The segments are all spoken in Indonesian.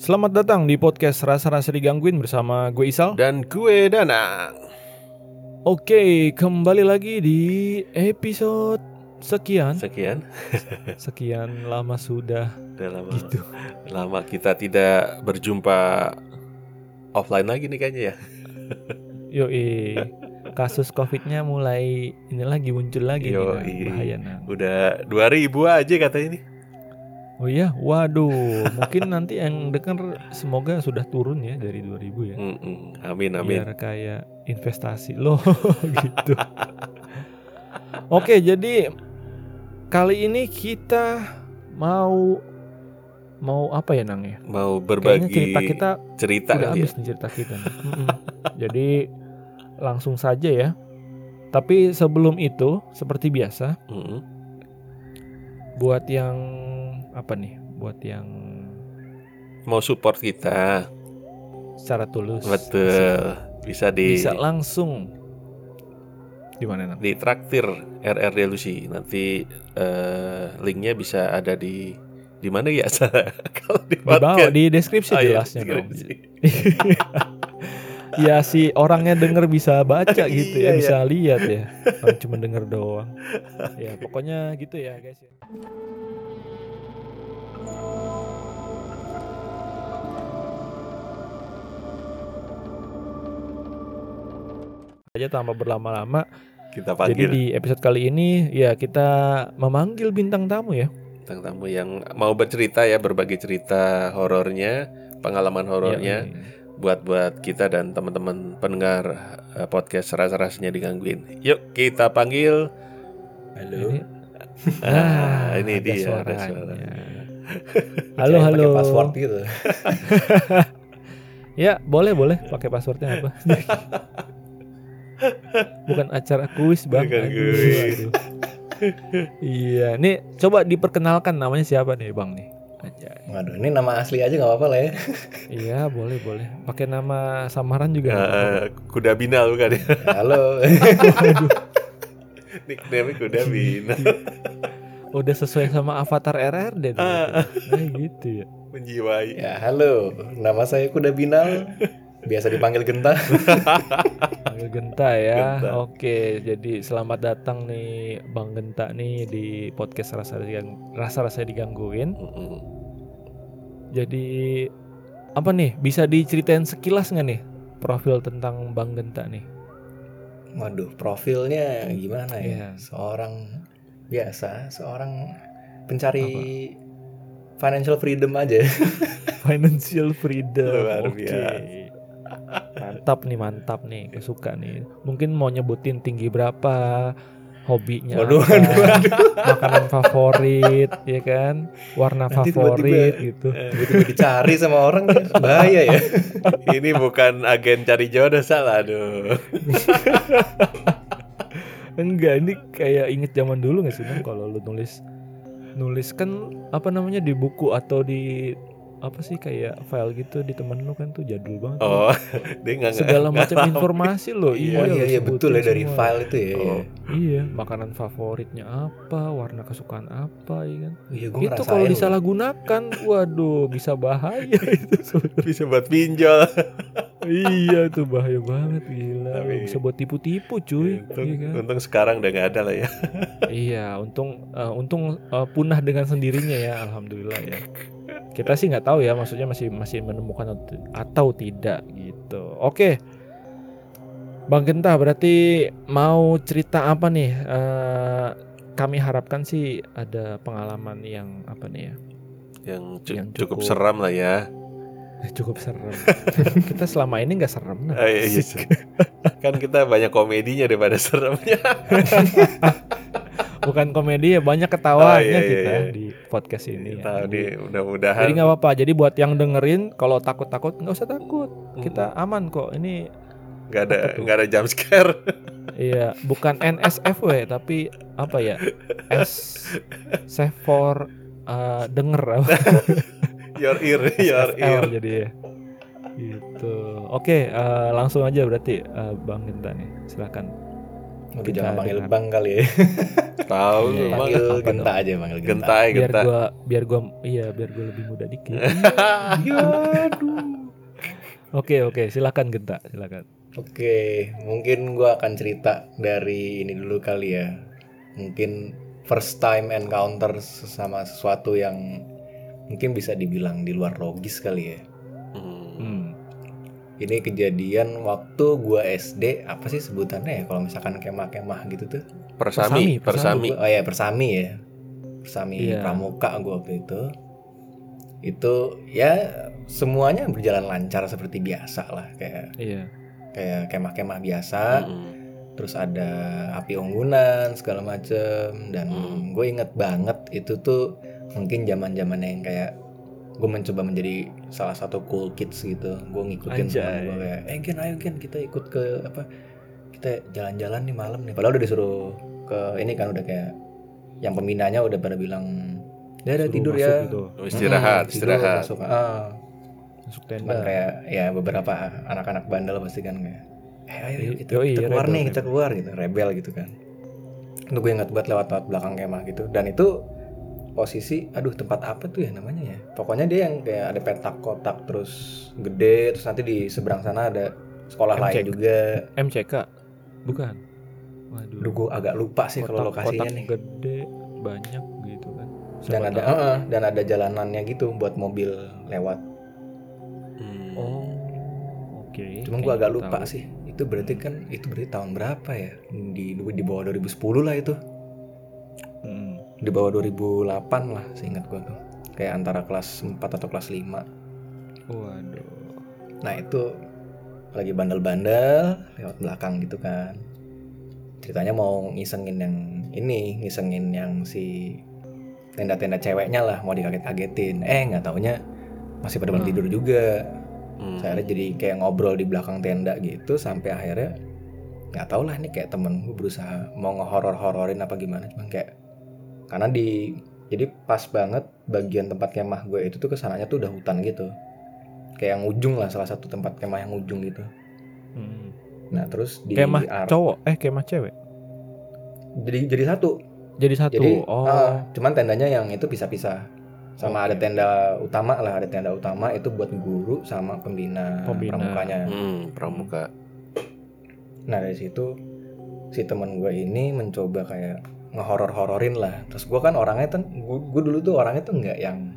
Selamat datang di podcast Rasa-Rasa Digangguin bersama gue Isal. Dan gue Danang Oke, kembali lagi di episode sekian. Sekian. Sekian lama sudah Udah lama, gitu. Lama kita tidak berjumpa offline lagi nih kayaknya ya. Yoi. Kasus covidnya mulai ini lagi muncul lagi nih, Yoi. nah, bahaya nah. Udah 2000 aja katanya nih Oh iya, waduh Mungkin nanti yang denger semoga sudah turun ya dari 2000 ya Mm-mm. Amin amin biar kayak investasi loh gitu. Oke, jadi kali ini kita mau mau apa ya Nang ya? Mau Kayaknya berbagi cerita kita cerita udah habis ya nih cerita kita. nih. Jadi langsung saja ya. Tapi sebelum itu, seperti biasa, Mm-mm. buat yang apa nih? Buat yang Mau support kita. Secara tulus, Betul. Bisa di bisa langsung. Di mana Nang? di traktir RR Delusi nanti eh, linknya bisa ada di di mana ya? Kalau di Di bawah di deskripsi Oh, iya, jelasnya dong. deskripsi. ya si orangnya denger bisa baca gitu ya Iya, bisa lihat ya. Orang cuma denger doang. Ya pokoknya gitu ya guys ya aja tanpa berlama-lama. Kita jadi panggil. di episode kali ini ya kita memanggil bintang tamu ya. Bintang tamu yang mau bercerita ya berbagi cerita horornya pengalaman horornya Ya, buat buat kita dan teman-teman pendengar eh, podcast rasa-rasanya digangguin. Yuk kita panggil. Halo. Ini, ah, ini ada dia ada suaranya. Halo Kayak halo pakai password gitu. Ya, boleh boleh pakai passwordnya apa? Bukan acara kuis bang. Bukan kuis. iya, nih coba diperkenalkan namanya siapa nih bang nih? Aja. Waduh, ini nama asli aja nggak apa-apa lah ya. Iya boleh boleh. Pakai nama samaran juga. apa-apa. Eh, kuda binal bukan ya Halo. nickname kuda binal Udah sesuai sama avatar RRD. dong. Ah. Nah gitu ya. menjiwai ya, halo. Nama saya Kuda Binal. Biasa dipanggil Genta. Panggil Genta ya. Genta. Oke, jadi selamat datang nih Bang Genta nih di podcast rasa rasa rasa digangguin. Mm-mm. Jadi apa nih bisa diceritain sekilas nggak nih profil tentang Bang Genta nih? Waduh, profilnya gimana ya? Iya. Seorang biasa, seorang pencari financial freedom aja. Financial freedom. Luar Oke. biasa. Mantap nih, mantap nih. Gue suka nih. Mungkin mau nyebutin tinggi berapa, hobinya Waduh, apa, waduh, waduh. makanan favorit, ya kan? Warna Nanti favorit tiba-tiba- gitu. Tiba-tiba dicari sama orang bahaya ya. ini bukan agen cari jodoh salah aduh Enggak, ini kayak inget zaman dulu gak sih kalau lu nulis nulis kan apa namanya di buku atau di apa sih kayak file gitu di temen lu kan tuh jadul banget. oh dia nggak Segala nggak macam tahu. informasi loh. Iya. Oh iya iya sebutin betul ya dari semua. file itu ya. Oh. Iya, makanan favoritnya apa, warna kesukaan apa, ya kan? Iya, gue itu kalau disalahgunakan, waduh, bisa bahaya itu. bisa buat pinjol iya, tuh bahaya banget gila. Tapi- Bisa buat tipu-tipu, cuy. untung, Iya kan? untung sekarang udah nggak ada lah ya Iya, untung eh, untung eh, punah dengan sendirinya ya, alhamdulillah ya. Kita sih nggak tahu ya, maksudnya masih masih menemukan atau- tidak gitu. Oke, Bang Genta berarti mau cerita apa nih? Eh, kami harapkan sih ada pengalaman yang apa nih ya? yang, cu- Yang cukup, cukup- seram lah ya Cukup serem. kita selama ini nggak serem. Nah. Ah, iya, iya, kan kita banyak komedinya daripada seremnya Bukan komedi ya, banyak ketawanya Oh, iya, iya, kita iya. di podcast ini. ya. tahu Jadi- nih mudah-mudahan Jadi nggak apa-apa. Jadi buat yang dengerin, kalau takut-takut nggak usah takut. Hmm. Kita aman kok. Ini nggak ada nggak ada jump scare iya bukan NSFW tapi apa ya? S save for uh, denger apa? Your ear your ear jadi ya. Gitu. Oke, uh, langsung aja berarti uh, Bang Genta nih. Silakan. Kita jangan panggil dengar. bang kali ya. Tahu Iya, iya. bang. panggil Apa genta aja, panggil genta. Gentai, biar gentai. gua biar gua iya biar gua lebih muda dikit. Ya, aduh. Oke oke silakan Genta silakan. Oke, mungkin gua akan cerita dari ini dulu kali ya. Mungkin first time encounter sama sesuatu yang mungkin bisa dibilang di luar logis kali ya. Hmm. Hmm. Ini kejadian waktu gua SD, apa sih sebutannya ya kalau misalkan kemah-kemah gitu tuh? Persami, Persami, persami. Oh ya, persami ya. Persami Iya. pramuka gua waktu itu. Itu ya semuanya berjalan lancar seperti biasa lah kayak Iya. kayak kemah-kemah biasa. Hmm. terus ada api unggunan segala macem dan Hmm. gue inget banget itu tuh mungkin zaman zamannya yang kayak gue mencoba menjadi salah satu cool kids gitu. Gue ngikutin teman gue kayak eh Gen ayo Gen kita ikut ke apa kita jalan-jalan nih malam nih. Padahal udah disuruh ke ini kan udah kayak yang pembinanya udah pada bilang udah Suruh tidur ya. gitu, Oh, istirahat, Mm, tidur, istirahat. masuk. Ah, masuk cuman tenda. kayak ya beberapa anak-anak bandel pasti kan kayak eh ayo yuk, kita, Yoi, kita keluar rebel, nih kita keluar gitu rebel gitu kan. Itu gue ingat buat lewat-lewat belakang kemah gitu. Dan itu posisi aduh tempat apa tuh ya namanya ya pokoknya dia yang kayak ada petak kotak terus gede terus nanti di seberang sana ada sekolah MCK. lain juga MCK bukan. Waduh. Aduh gue agak lupa sih kalau lokasinya kotak nih gede banyak gitu kan. dan Siapa ada tahu. eh, dan ada jalanannya gitu buat mobil lewat Hmm. Oh. Oke. Cuman gua kayaknya agak lupa tahu. sih. Itu berarti kan itu berarti tahun berapa ya? Di di bawah 2010 lah itu. Di bawah 2008 lah seingat gua tuh. Kayak antara kelas 4 atau kelas 5. Waduh. Nah, itu lagi bandel-bandel lewat belakang gitu kan. Ceritanya mau ngisengin yang ini, ngisengin yang si tenda-tenda ceweknya lah mau dikaget-kagetin. Eh, nggak taunya masih pada belum Hmm. tidur juga. Hmm. Saya jadi kayak ngobrol di belakang tenda gitu sampai akhirnya nggak tau lah ini kayak temen gue berusaha mau ngehoror-hororin apa gimana cuman kayak karena di jadi pas banget bagian tempat kemah gue itu tuh ke sananya tuh udah hutan gitu kayak yang ujung lah salah satu tempat kemah yang ujung gitu Hmm. nah terus di Kemah ar- cowok eh kemah cewek. jadi jadi satu Jadi satu. jadi oh. ah, cuman tendanya yang itu pisah-pisah sama Oke. ada tenda utama lah ada tenda utama itu buat guru sama pembina, Pembina. pramukanya Hmm, pramuka. Nah dari situ si teman gue ini mencoba kayak ngehoror-hororin lah. Terus gue kan orangnya kan gue, dulu tuh orangnya tuh nggak yang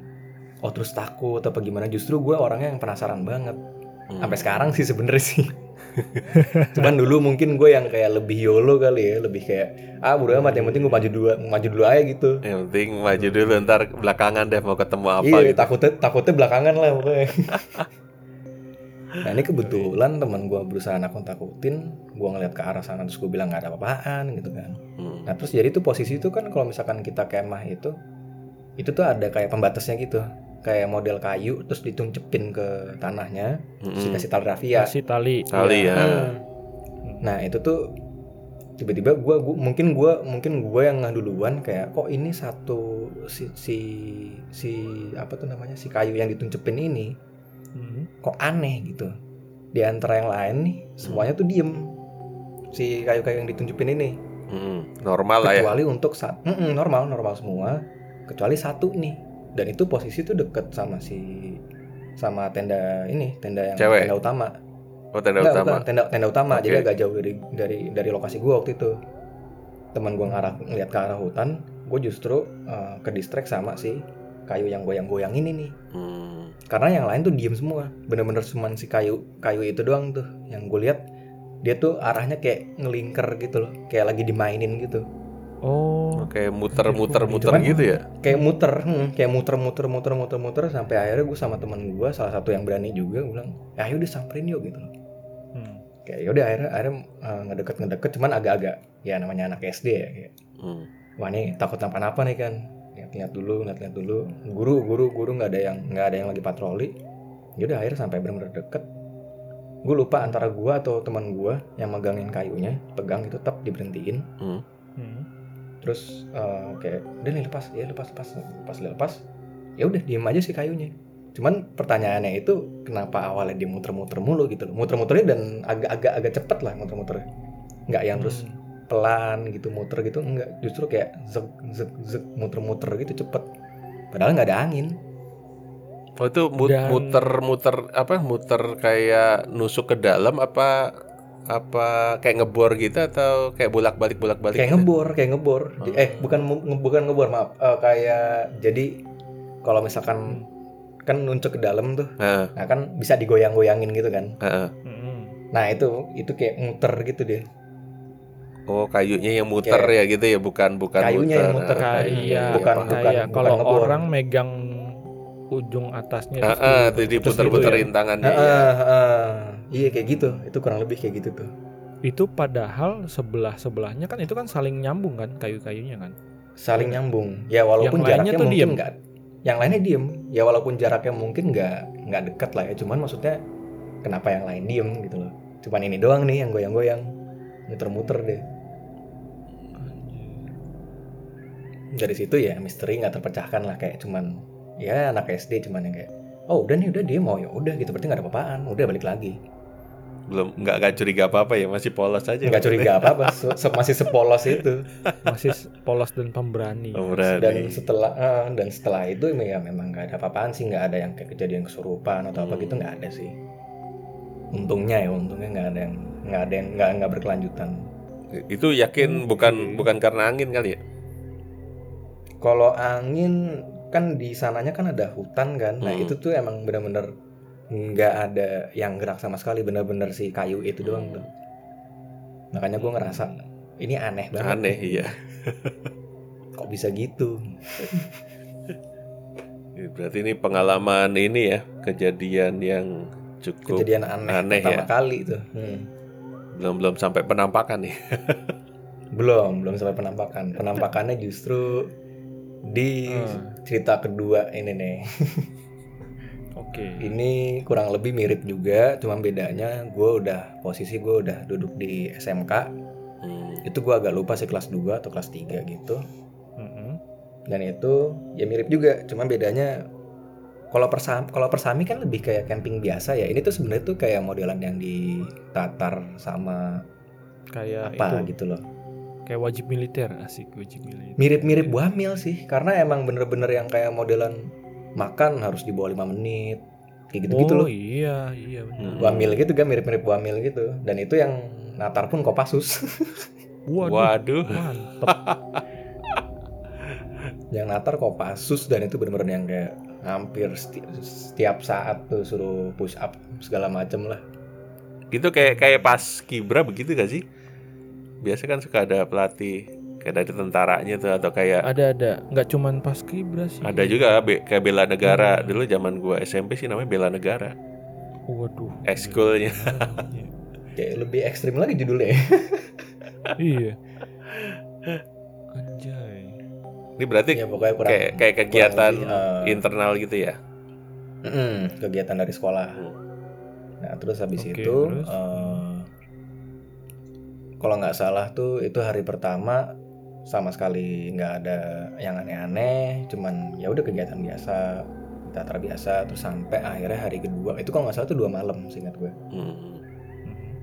oh terus takut apa gimana. Justru gue orangnya yang penasaran banget. Hmm. Sampai sekarang sih sebenernya sih. Cuman dulu mungkin gue yang kayak lebih yolo kali ya, lebih kayak ah bodo amat yang penting gue maju dulu maju dulu aja gitu. Yang penting maju dulu ntar belakangan deh mau ketemu apa iya gitu. takutnya takutnya belakangan lah pokoknya. nah ini kebetulan teman gue berusaha nakut takutin, gue ngeliat ke arah sana terus gue bilang nggak ada apa-apaan gitu kan. Hmm. Nah terus jadi tuh posisi itu kan kalau misalkan kita kemah itu itu tuh ada kayak pembatasnya gitu kayak model kayu terus dituncepin ke tanahnya terus Hmm. dikasih tali rafia. Kasih tali. Tali ya. Hmm. Nah itu tuh tiba-tiba gua, gua mungkin gua mungkin gua yang duluan kayak kok ini satu si si si apa tuh namanya si kayu yang dituncepin ini Hmm. kok aneh gitu. Di antara yang lain nih semuanya tuh diem si kayu-kayu yang ditunjupin ini. Hmm. Normal lah ya. kecuali untuk saat normal normal semua kecuali satu nih dan itu posisi tuh deket sama si sama tenda ini tenda yang Cewek? tenda utama Oh tenda Enggak, utama. bukan, tenda tenda utama Oke. jadi agak jauh dari dari dari lokasi gua waktu itu teman gua ngarah ngeliat ke arah hutan gue justru uh, ke distract sama si kayu yang goyang-goyang ini nih Hmm. karena yang lain tuh diem semua bener-bener cuman si kayu kayu itu doang tuh yang gue lihat dia tuh arahnya kayak ngelingker gitu loh kayak lagi dimainin gitu Oh. Oke muter-muter-muter Cuman- gitu ya. kayak muter hmm, kayak muter muter muter muter muter sampai akhirnya gue sama teman gue salah satu yang berani juga gue bilang ya ayo disamperin yuk gitu loh Hmm. kayak yaudah akhirnya akhirnya uh, ngedeket ngedeket cuman agak-agak ya namanya anak SD ya kayak Hmm. wah ini takut napa-napa nih kan lihat-lihat dulu lihat-lihat dulu. Guru guru guru nggak ada yang nggak ada yang lagi patroli. Yaudah akhirnya sampai benar-benar deket. Gue lupa antara gue atau teman gue yang megangin kayunya pegang itu tetap diberhentiin. Hmm. Hmm. terus eh, kayak udah nih lepas ya lepas lepas lepas lepas. Ya udah diem aja sih kayunya. Cuman pertanyaannya itu kenapa awalnya dia muter-muter mulu gitu loh. Muter-muternya dan agak-agak agak cepet lah muter-muternya. Nggak yang terus Hmm. Pelan gitu muter gitu enggak justru kayak zek zek zek muter-muter gitu cepet padahal nggak ada angin Oh itu muter-muter apa? Muter kayak nusuk ke dalam apa apa kayak ngebor gitu atau kayak bolak-balik bolak-balik? kayak gitu? ngebor kayak ngebor Hmm. eh bukan nge- bukan ngebor maaf Eh, kayak jadi kalau misalkan kan nuncuk ke dalam tuh Heeh, nah kan bisa digoyang-goyangin gitu kan heeh. Mm-mm. nah itu itu kayak muter gitu deh Oh kayunya yang muter ya gitu ya, bukan bukan Kayunya yang muter. Kayunya, kayak iya, bukan- paham. bukan- kayak bukan kalau ngebor. orang megang ujung atasnya terus Heeh, di- tuh terus diputer-puterin gitu tangannya. Heeh, ya. heeh. iya kayak gitu itu kurang lebih kayak gitu tuh ya. itu padahal sebelah sebelahnya kan itu kan saling nyambung kan kayu-kayunya kan saling nyambung ya walaupun Yang jaraknya tuh mungkin diem. nggak yang lainnya diem ya walaupun jaraknya mungkin nggak nggak dekat lah ya cuman maksudnya kenapa yang lain diem gitu loh cuman ini doang nih yang goyang-goyang muter-muter deh dari situ ya misteri nggak terpecahkan lah kayak cuman ya anak SD cuman yang kayak oh udah nih udah dia mau ya udah gitu. Berarti nggak ada apa-apaan udah balik lagi. Belum nggak nggak curiga apa-apa ya, masih polos aja. nggak curiga apa-apa se- se- masih sepolos itu. Masih polos dan pemberani. Oh, dan setelah eh, dan setelah itu ya memang nggak ada apa-apaan sih nggak ada yang kayak kejadian kesurupan atau apa Hmm. gitu nggak ada sih. Untungnya ya untungnya nggak ada yang nggak ada yang nggak nggak berkelanjutan. Itu yakin bukan bukan karena angin kali ya? Kalau angin kan di sananya kan ada hutan kan nah Hmm. itu tuh emang benar-benar nggak ada yang gerak sama sekali benar-benar si kayu itu doang Hmm. tuh makanya gue ngerasa ini aneh banget Aneh iya. kok bisa gitu Ya, Berarti ini pengalaman ini ya, kejadian yang cukup kejadian aneh, aneh pertama ya. kali itu Hmm. belum belum sampai penampakan nih. Belum, belum sampai penampakan. Penampakannya justru di Hmm. cerita kedua ini nih. oke Ini kurang lebih mirip juga, cuma bedanya gue udah posisi gue udah duduk di SMK. Hmm. Itu gue agak lupa sih kelas 2 atau kelas 3 gitu. Mm-mm. Dan itu ya mirip juga, cuma bedanya kalau persam kalau persami kan lebih kayak camping biasa ya. Ini tuh sebenarnya tuh kayak modelan yang ditatar sama kayak apa itu gitu loh. Kayak wajib militer asik wajib militer. Mirip-mirip buamil sih karena emang bener-bener yang kayak modelan makan harus di bawah lima menit kayak gitu-gitu oh loh. iya iya benar Hmm. buamil gitu kan mirip-mirip buamil gitu. Dan itu yang natar pun kopassus. Waduh Waduh. mantep. Yang natar kopassus dan itu bener-bener yang kayak hampir seti- setiap saat tuh suruh push up segala macem lah. Itu kayak kayak pas kibra begitu gak sih? Biasa kan suka ada pelatih kayak dari tentaranya tuh atau kayak ada ada. Nggak cuman pas kibra sih. Ada juga be- kayak bela negara. Dulu zaman gua SMP sih namanya bela negara. Waduh. Ekskulnya. Kayak lebih ekstrim lagi judulnya. Iya. Anjay. Ini berarti ya pokoknya kurang kayak kayak kegiatan kurang lebih, eh, internal gitu ya? Kegiatan dari sekolah. Nah terus habis Oke, itu terus? eh, kalau nggak salah tuh itu hari pertama sama sekali nggak ada yang aneh-aneh, cuman ya udah kegiatan biasa, teater biasa. Terus sampai akhirnya hari kedua itu kalau nggak salah tuh dua malam, seingat gue. Hmm.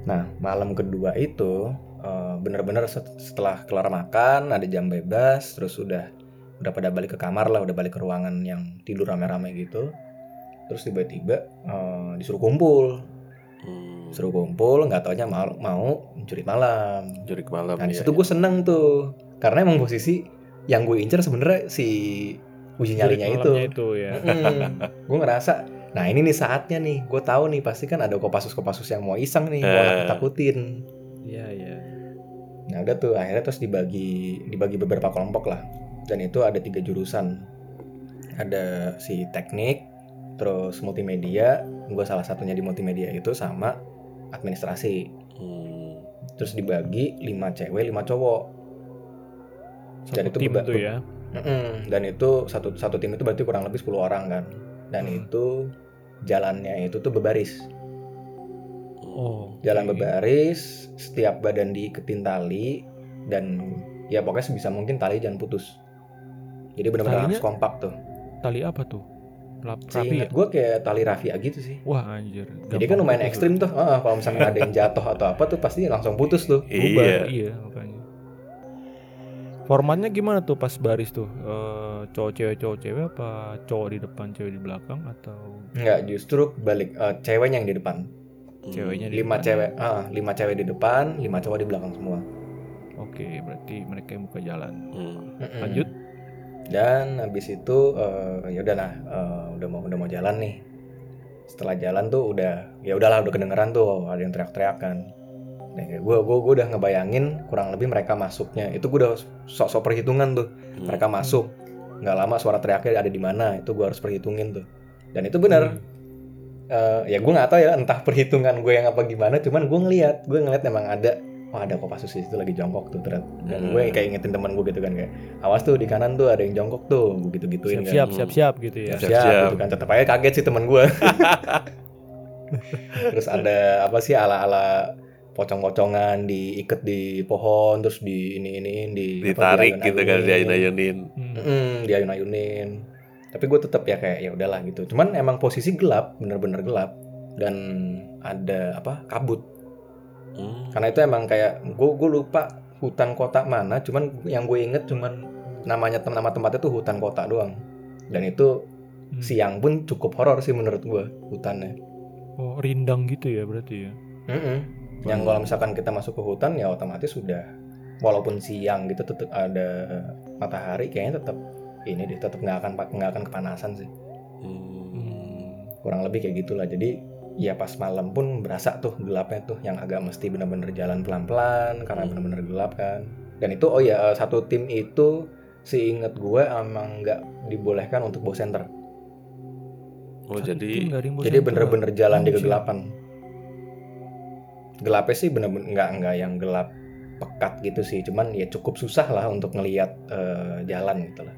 Nah malam kedua itu eh, bener-bener set- setelah kelar makan ada jam bebas, terus udah udah pada balik ke kamar lah, udah balik ke ruangan yang tidur rame-rame gitu. Terus tiba-tiba eh, disuruh kumpul, Hmm. disuruh kumpul, nggak taunya mau mau jurit malam. Jurik malam Nah di ya. situ gue seneng tuh, karena emang posisi yang gue incer sebenarnya si uji nyalinya itu. malamnya itu ya gue ngerasa, nah ini nih saatnya nih, gue tahu nih pasti kan ada kopasus-kopasus yang mau iseng nih, mau Eh. takutin. iya iya Nah udah tuh akhirnya terus dibagi dibagi beberapa kelompok lah dan itu ada tiga jurusan ada si teknik terus multimedia gue salah satunya di multimedia itu sama administrasi. Hmm. terus dibagi lima cewek lima cowok. Satu Dan itu tim tuh ya? Mm-mm. dan itu satu satu tim itu berarti kurang lebih 10 orang kan? Dan Hmm. itu jalannya itu tuh berbaris. Oh jalan oke. berbaris setiap badan diiketin tali dan ya pokoknya sebisa mungkin tali jangan putus. Jadi benar-benar harus kompak tuh. Tali apa tuh rapi ya? gue kayak tali rafia gitu sih wah anjir jadi kan Gampang lumayan ekstrim tuh Ah, kalau misalkan ada yang jatuh atau apa tuh pasti langsung putus tuh Iya. iya makanya Formatnya gimana tuh pas baris tuh? Eh, cowok cewek cowok cewek apa cowok di depan cewek di belakang atau Enggak, justru balik eh, ceweknya yang di depan. Hmm. ceweknya di Lima depan? cewek, ah, lima cewek di depan, lima cowok di belakang semua. Oke, berarti mereka yang buka jalan. Hmm. Lanjut. Dan habis itu eh, ya udahlah, eh, udah mau udah mau jalan nih. Setelah jalan tuh udah ya udahlah udah kedengeran tuh ada yang teriak-teriak kan. Nah, gue gue gue udah ngebayangin kurang lebih mereka masuknya. Itu gue udah sok-sok perhitungan tuh. Hmm. Mereka masuk. nggak lama suara teriaknya ada di mana. Itu gue harus perhitungin tuh. Dan itu benar. Hmm. Eh, ya gue nggak tahu ya entah perhitungan gue yang apa gimana. Cuman gue ngeliat, gue ngeliat emang ada. Oh ada Kopassus itu lagi jongkok tuh ternyata. Dan gue Hmm. kayak ingetin teman gue gitu kan kayak awas tuh di kanan tuh ada yang jongkok tuh. Gue gitu-gituin kan. Siap-siap, Hmm. siap-siap gitu ya. siap, Siap-siap. gitu kan tetap aja kaget sih teman gue terus ada apa sih ala-ala pocong-pocongan diikat di pohon terus di ini ini di apa, Ditarik gitu kan diayun-ayunin. diayun-ayunin. Hmm. Mm, diayun-ayunin tapi gue tetap ya kayak ya udahlah gitu cuman emang posisi gelap bener-bener gelap dan ada apa kabut Hmm. karena itu emang kayak gue gue lupa hutan kota mana cuman yang gue inget cuman namanya nama tempatnya tuh hutan kota doang dan itu Hmm. siang pun cukup horor sih menurut gue hutannya Oh, rindang gitu ya berarti ya. Mm-mm. Yang kalau misalkan kita masuk ke hutan ya otomatis sudah walaupun siang gitu tetap ada matahari kayaknya tetap ini deh tetap nggak akan nggak akan kepanasan sih Hmm. kurang lebih kayak gitulah jadi ya pas malam pun berasa tuh gelapnya tuh yang agak mesti bener-bener jalan pelan-pelan karena Hmm. bener-bener gelap kan dan itu oh ya satu tim itu seingat gue emang nggak dibolehkan untuk bawa center Oh Satu jadi jadi bener-bener jalan di Oh, siap. kegelapan gelapnya sih bener-bener nggak nggak yang gelap pekat gitu sih cuman ya cukup susah lah untuk ngelihat eh, jalan gitu lah.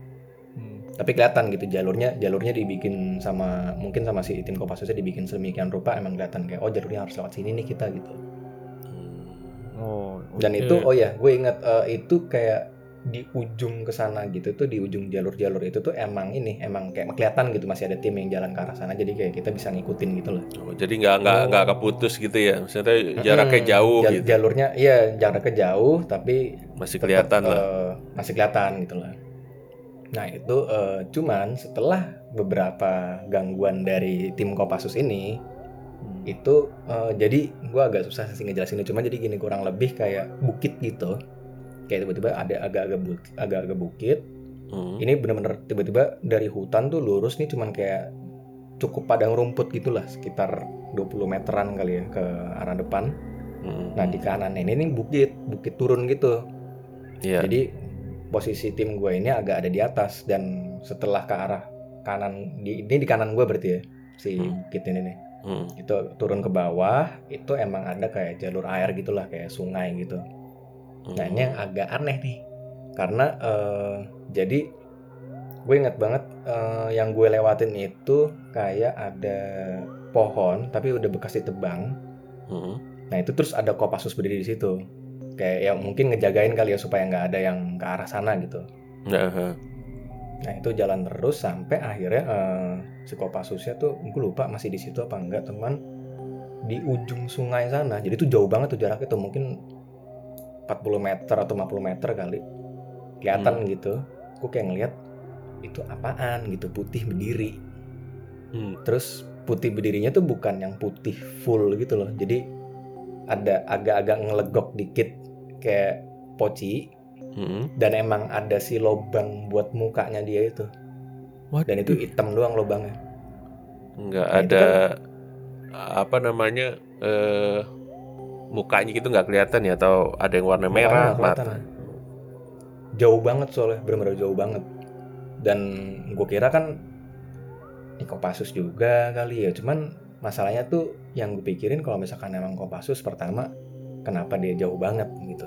Tapi kelihatan gitu jalurnya jalurnya dibikin sama mungkin sama si tim Kopassusnya dibikin sedemikian rupa emang kelihatan kayak oh jalurnya harus lewat sini nih kita gitu Hmm. Oh, dan oke. itu oh ya gue ingat eh, itu kayak di ujung ke sana gitu tuh di ujung jalur-jalur itu tuh emang ini emang kayak kelihatan gitu masih ada tim yang jalan ke arah sana jadi kayak kita bisa ngikutin gitu loh Oh, jadi nggak nggak Oh. nggak keputus gitu ya. Maksudnya jaraknya Mm-mm. jauh Jal- gitu. jalurnya iya jaraknya jauh tapi Masih tetap, kelihatan lah. eh, masih kelihatan gitu lah. Nah itu eh, cuman setelah beberapa gangguan dari tim Kopassus ini Hmm. itu eh, jadi gua agak susah sih ngejelasinnya cuma jadi gini kurang lebih kayak bukit gitu kayak tiba-tiba ada agak-agak bukit, agak-agak bukit Hmm. ini bener-bener tiba-tiba dari hutan tuh lurus nih cuman kayak cukup padang rumput gitulah sekitar 20 meteran kali ya ke arah depan Hmm. nah di kanan ini nih bukit bukit turun gitu Iya. jadi posisi tim gue ini agak ada di atas dan setelah ke arah kanan di ini di kanan gue berarti ya si Hmm. bukit ini nih Hmm. itu turun ke bawah itu emang ada kayak jalur air gitulah kayak sungai gitu. Hmm. Nah ini yang agak aneh nih karena eh, jadi gue inget banget eh, yang gue lewatin itu kayak ada pohon tapi udah bekas ditebang. Hmm. Nah itu terus ada Kopassus berdiri di situ kayak yang mungkin ngejagain kali ya supaya nggak ada yang ke arah sana gitu. Nah, ha. Nah itu jalan terus sampai akhirnya eh, si Kopassusnya tuh gue lupa masih di situ apa enggak teman di ujung sungai sana. Jadi tuh jauh banget tuh jaraknya tuh mungkin 40 meter atau 50 meter kali. Kelihatan gitu. Gue kayak ngeliat itu apaan gitu putih berdiri. Hmm. Terus putih berdirinya tuh bukan yang putih full gitu loh. Jadi ada agak-agak ngelegok dikit kayak poci Hmm. dan emang ada si lobang buat mukanya dia itu. Waduh. dan itu hitam doang lubangnya nggak Nah, ada apa namanya eh mukanya gitu nggak kelihatan ya atau ada yang warna merah mata jauh banget soalnya bener-bener jauh banget dan gue kira kan ini Kopassus juga kali ya cuman masalahnya tuh yang gue pikirin kalau misalkan emang Kopassus pertama kenapa dia jauh banget gitu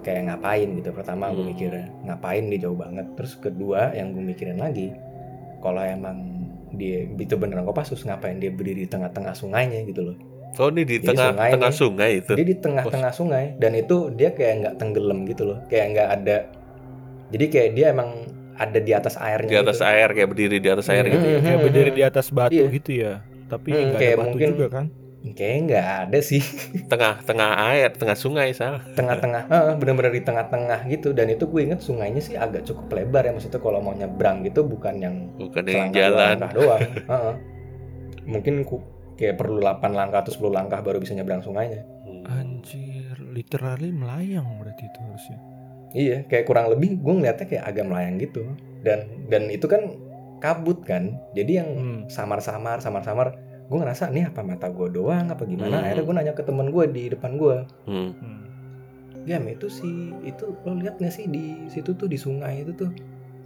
kayak ngapain gitu pertama gue Hmm. mikirnya ngapain dia jauh banget terus kedua yang gue mikirin lagi kalau emang dia itu beneran Kopassus ngapain dia berdiri di tengah-tengah sungainya gitu loh oh ini di Jadi tengah sungai tengah nih. sungai itu dia di tengah-tengah sungai dan itu dia kayak nggak tenggelam gitu loh kayak nggak ada jadi kayak dia emang ada di atas airnya di atas gitu. air kayak berdiri di atas air Hmm. gitu ya Kayak berdiri di atas batu Iya. gitu ya. Tapi Hmm, nggak kayak ada batu mungkin- juga kan? Kayaknya nggak ada sih Tengah-tengah air, tengah sungai sal. tengah-tengah eh, bener-bener di tengah-tengah gitu dan itu gue inget sungainya sih agak cukup lebar ya maksudnya kalau mau nyebrang gitu bukan yang Bukan yang jalan. langkah doang Heeh. mungkin ku- kayak perlu 8 langkah atau 10 langkah baru bisa nyebrang sungainya Hmm. Anjir, literally melayang berarti itu harusnya. iya kayak kurang lebih gue ngeliatnya kayak agak melayang gitu dan dan itu kan kabut kan jadi yang Hmm. samar-samar samar-samar gue ngerasa nih apa mata gue doang? Apa gimana? Hmm. akhirnya gue nanya ke temen gue di depan gue Hmm. Hmm. Gam itu sih itu lo lihat nggak sih di situ tuh di sungai itu tuh?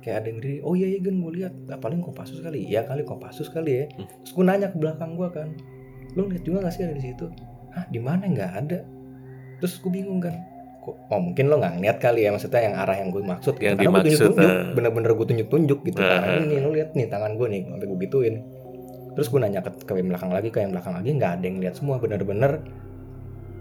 Kayak ada yang berdiri oh iya iya gue lihat. Ah, paling kopassus kali. Ya kali kopassus kali ya. Hmm. terus gue nanya ke belakang gue kan lo lihat juga nggak sih ada di situ? Ah di mana? Nggak ada. Terus gue bingung kan kok oh mungkin lo nggak ngeliat kali ya maksudnya yang arah yang gue maksud Yang Karena gue dimaksud, tunjuk-tunjuk nah. bener-bener gue tunjuk-tunjuk gitu. Nah, kan nah. ini lo lihat nih tangan gue nih sampai gue gituin terus gue nanya ke, ke yang belakang lagi ke yang belakang lagi nggak ada yang lihat semua bener-bener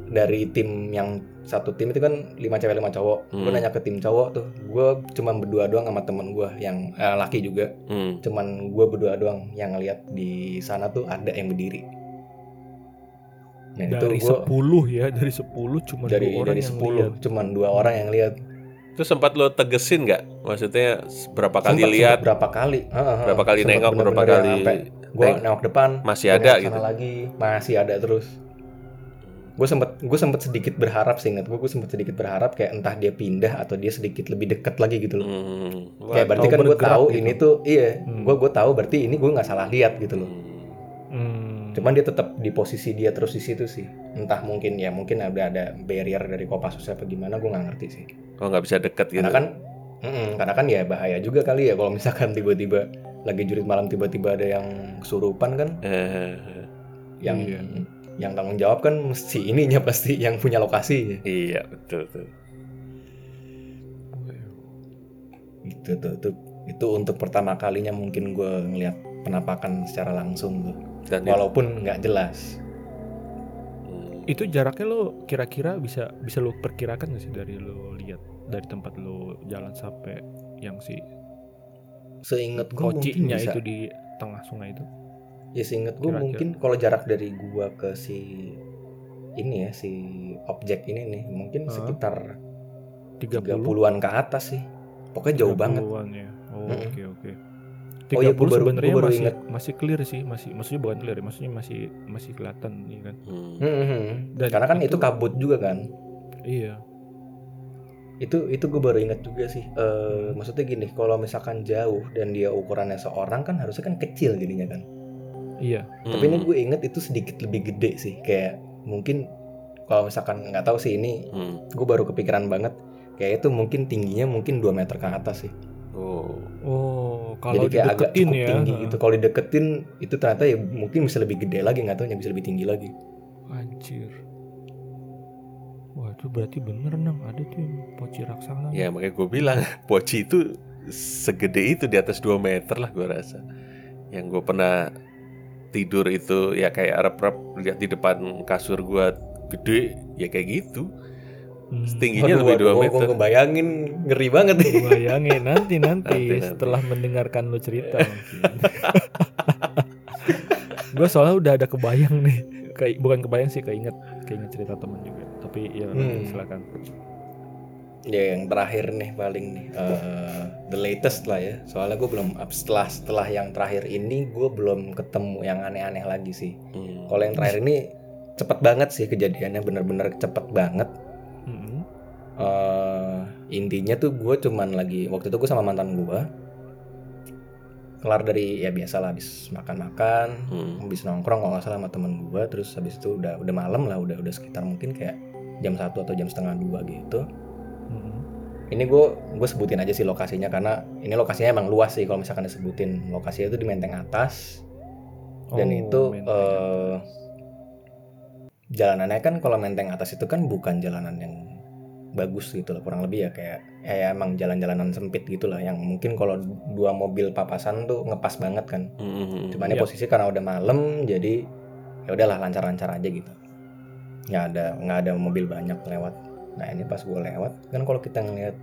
dari tim yang satu tim itu kan lima cewek lima cowok gue Hmm. nanya ke tim cowok tuh gue cuma berdua doang sama temen gue yang eh, laki juga Hmm. cuman gue berdua doang yang ngeliat di sana tuh ada yang berdiri nah itu Dari gue 10 ya, dari 10 cuma dari dua orang dari yang sepuluh lihat. cuman dua orang yang lihat Terus sempat lo tegesin nggak? Maksudnya berapa kali lihat? berapa kali Berapa kali nengok, berapa kali gue neng- nengok depan masih ada gitu? lagi masih ada terus gue sempet gue sempet sedikit berharap sih ingat gue gue sempet sedikit berharap kayak entah dia pindah atau dia sedikit lebih dekat lagi gitu loh Hmm. kayak berarti kan gue tahu gitu. ini tuh iya Hmm. gue gue tahu berarti ini gue nggak salah lihat gitu loh Hmm. Hmm. cuman dia tetap di posisi dia terus di situ sih entah mungkin ya mungkin ada ada barrier dari Kopassus apa gimana gue nggak ngerti sih Oh nggak bisa deket gitu? karena kan mm-mm, karena kan ya bahaya juga kali ya kalau misalkan tiba-tiba lagi jurit malam tiba-tiba ada yang kesurupan kan Eh, yang Iya. yang tanggung jawab kan mesti ininya pasti yang punya lokasi iya betul tuh. itu tuh, tuh itu untuk pertama kalinya mungkin gue ngeliat penampakan secara langsung tuh Dan itu- walaupun nggak jelas Hmm. Itu jaraknya lo kira-kira bisa bisa lo perkirakan nggak sih dari lo lihat dari tempat lo jalan sampai yang si seinget gue mungkin kocinya bisa itu di tengah sungai itu? ya seinget gue mungkin kalau jarak dari gua ke si ini ya si objek ini nih mungkin Hah? sekitar 30 30-an ke atas sih pokoknya jauh banget 30-an ya. Oh, oke oke. Oh iya, 30 gua baru- sebenarnya baru masih ingat. masih clear sih, masih maksudnya bukan clear, ya, maksudnya masih masih kelihatan nih kan. Hmm. Mhm. Dan karena kan itu itu- kabut juga kan Iya. Itu itu gue baru ingat juga sih Eh maksudnya gini kalau misalkan jauh dan dia ukurannya seorang kan harusnya kan kecil jadinya kan Iya. tapi ini Hmm. gue inget itu sedikit lebih gede sih kayak mungkin kalau misalkan nggak tahu sih ini Hmm. gue baru kepikiran banget kayak itu mungkin tingginya mungkin 2 meter ke atas sih Oh. Oh, kalau jadi kayak agak dideketin cukup ya. tinggi gitu kalau dideketin itu ternyata ya mungkin bisa lebih gede lagi nggak tahu bisa lebih tinggi lagi Anjir. Wah, itu berarti bener nang ada tuh yang poci raksasa. Ya makanya gue bilang Poci itu segede itu di atas 2 meter lah gue rasa. Yang gue pernah tidur itu ya kayak rep-rep lihat di depan kasur gue gede ya kayak gitu. Hmm. Tingginya Waduh, lebih waduh, 2 gua- meter. gua ngebayangin ngeri banget nih Bayangin nanti, nanti Nanti, nanti. setelah mendengarkan lo cerita mungkin. gue soalnya udah ada kebayang nih. Kayak bukan kebayang sih, keinget keinget cerita temen juga. Tapi ya Hmm. silakan. ya yang terakhir nih paling nih eh, the latest lah ya soalnya gue belum setelah setelah yang terakhir ini gue belum ketemu yang aneh-aneh lagi sih Hmm. kalau yang terakhir ini cepet banget sih kejadiannya bener-bener cepet banget Mm-mm. eh intinya tuh gue cuman lagi waktu itu gue sama mantan gue kelar dari ya biasa lah habis makan-makan Hmm. habis nongkrong kalau nggak salah sama temen gue terus habis itu udah udah malam lah udah udah sekitar mungkin kayak jam satu atau jam setengah dua gitu Mm-mm. ini gue gue sebutin aja sih lokasinya karena ini lokasinya emang luas sih kalau misalkan disebutin lokasinya itu di Menteng atas dan Oh, itu menteng. eh, jalanannya kan kalau Menteng atas itu kan bukan jalanan yang bagus gitu loh kurang lebih ya kayak ya emang jalan-jalanan sempit gitu lah yang mungkin kalau dua mobil papasan tuh ngepas banget kan Hmm. cuman ini Iya. posisi karena udah malam jadi ya udahlah lancar-lancar aja gitu nggak ada nggak ada mobil banyak lewat nah ini pas gue lewat kan kalau kita ngeliat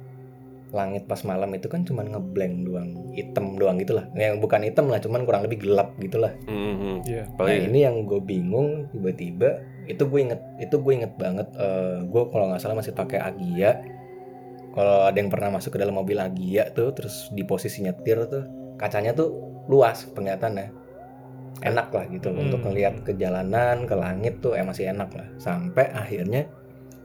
langit pas malam itu kan cuman ngeblank doang hitam doang gitu lah yang bukan hitam lah cuman kurang lebih gelap gitu lah Mhm. Iya. Nah Paling ini yang gue bingung tiba-tiba itu gue inget itu gue inget banget eh, gue kalau nggak salah masih pakai Agia kalau ada yang pernah masuk ke dalam mobil Agia tuh terus di posisi nyetir tuh kacanya tuh luas penglihatannya enak lah gitu Hmm. untuk ngelihat ke jalanan ke langit tuh eh masih enak lah sampai akhirnya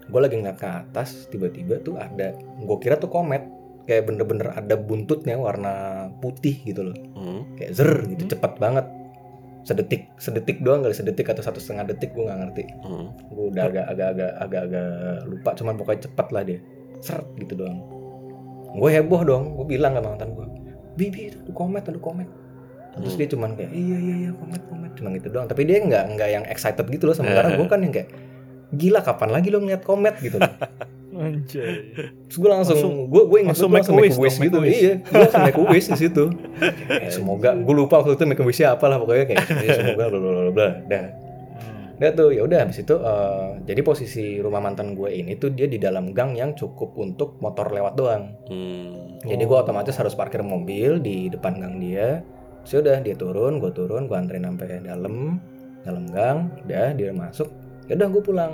gue lagi ngeliat ke atas tiba-tiba tuh ada gue kira tuh komet kayak bener-bener ada buntutnya warna putih gitu loh Mhm. kayak zer gitu Hmm. cepet banget sedetik sedetik doang kali sedetik atau satu setengah detik gue nggak ngerti. Mhm. gue udah agak agak agak agak agak lupa cuman pokoknya cepet lah dia. Seret gitu doang. Gue heboh dong gue bilang sama mantan gue bibi itu ada komet ada komet. Terus Hmm. dia cuman kayak iya iya iya komet komet. Cuma gitu doang. Tapi dia nggak nggak yang excited gitu loh Eh. sementara gue kan yang kayak gila kapan lagi lo ngeliat komet? Gitu loh Anjay. terus gue langsung, Langsung- gue gue ingat langsung langsung a make wish a wish make gitu iya gue langsung make a wish di situ Kayak, semoga gue lupa waktu itu make a wishnya apa lah pokoknya kayak ya, semoga bla bla bla bla dah Hmm. Udah tuh ya udah habis itu eh, jadi posisi rumah mantan gue ini tuh dia di dalam gang yang cukup untuk motor lewat doang. Hmm. Jadi gue otomatis harus parkir mobil di depan gang dia. Sudah dia turun, gue turun, gue anterin sampai dalam dalam gang, udah dia masuk. Ya udah gue pulang.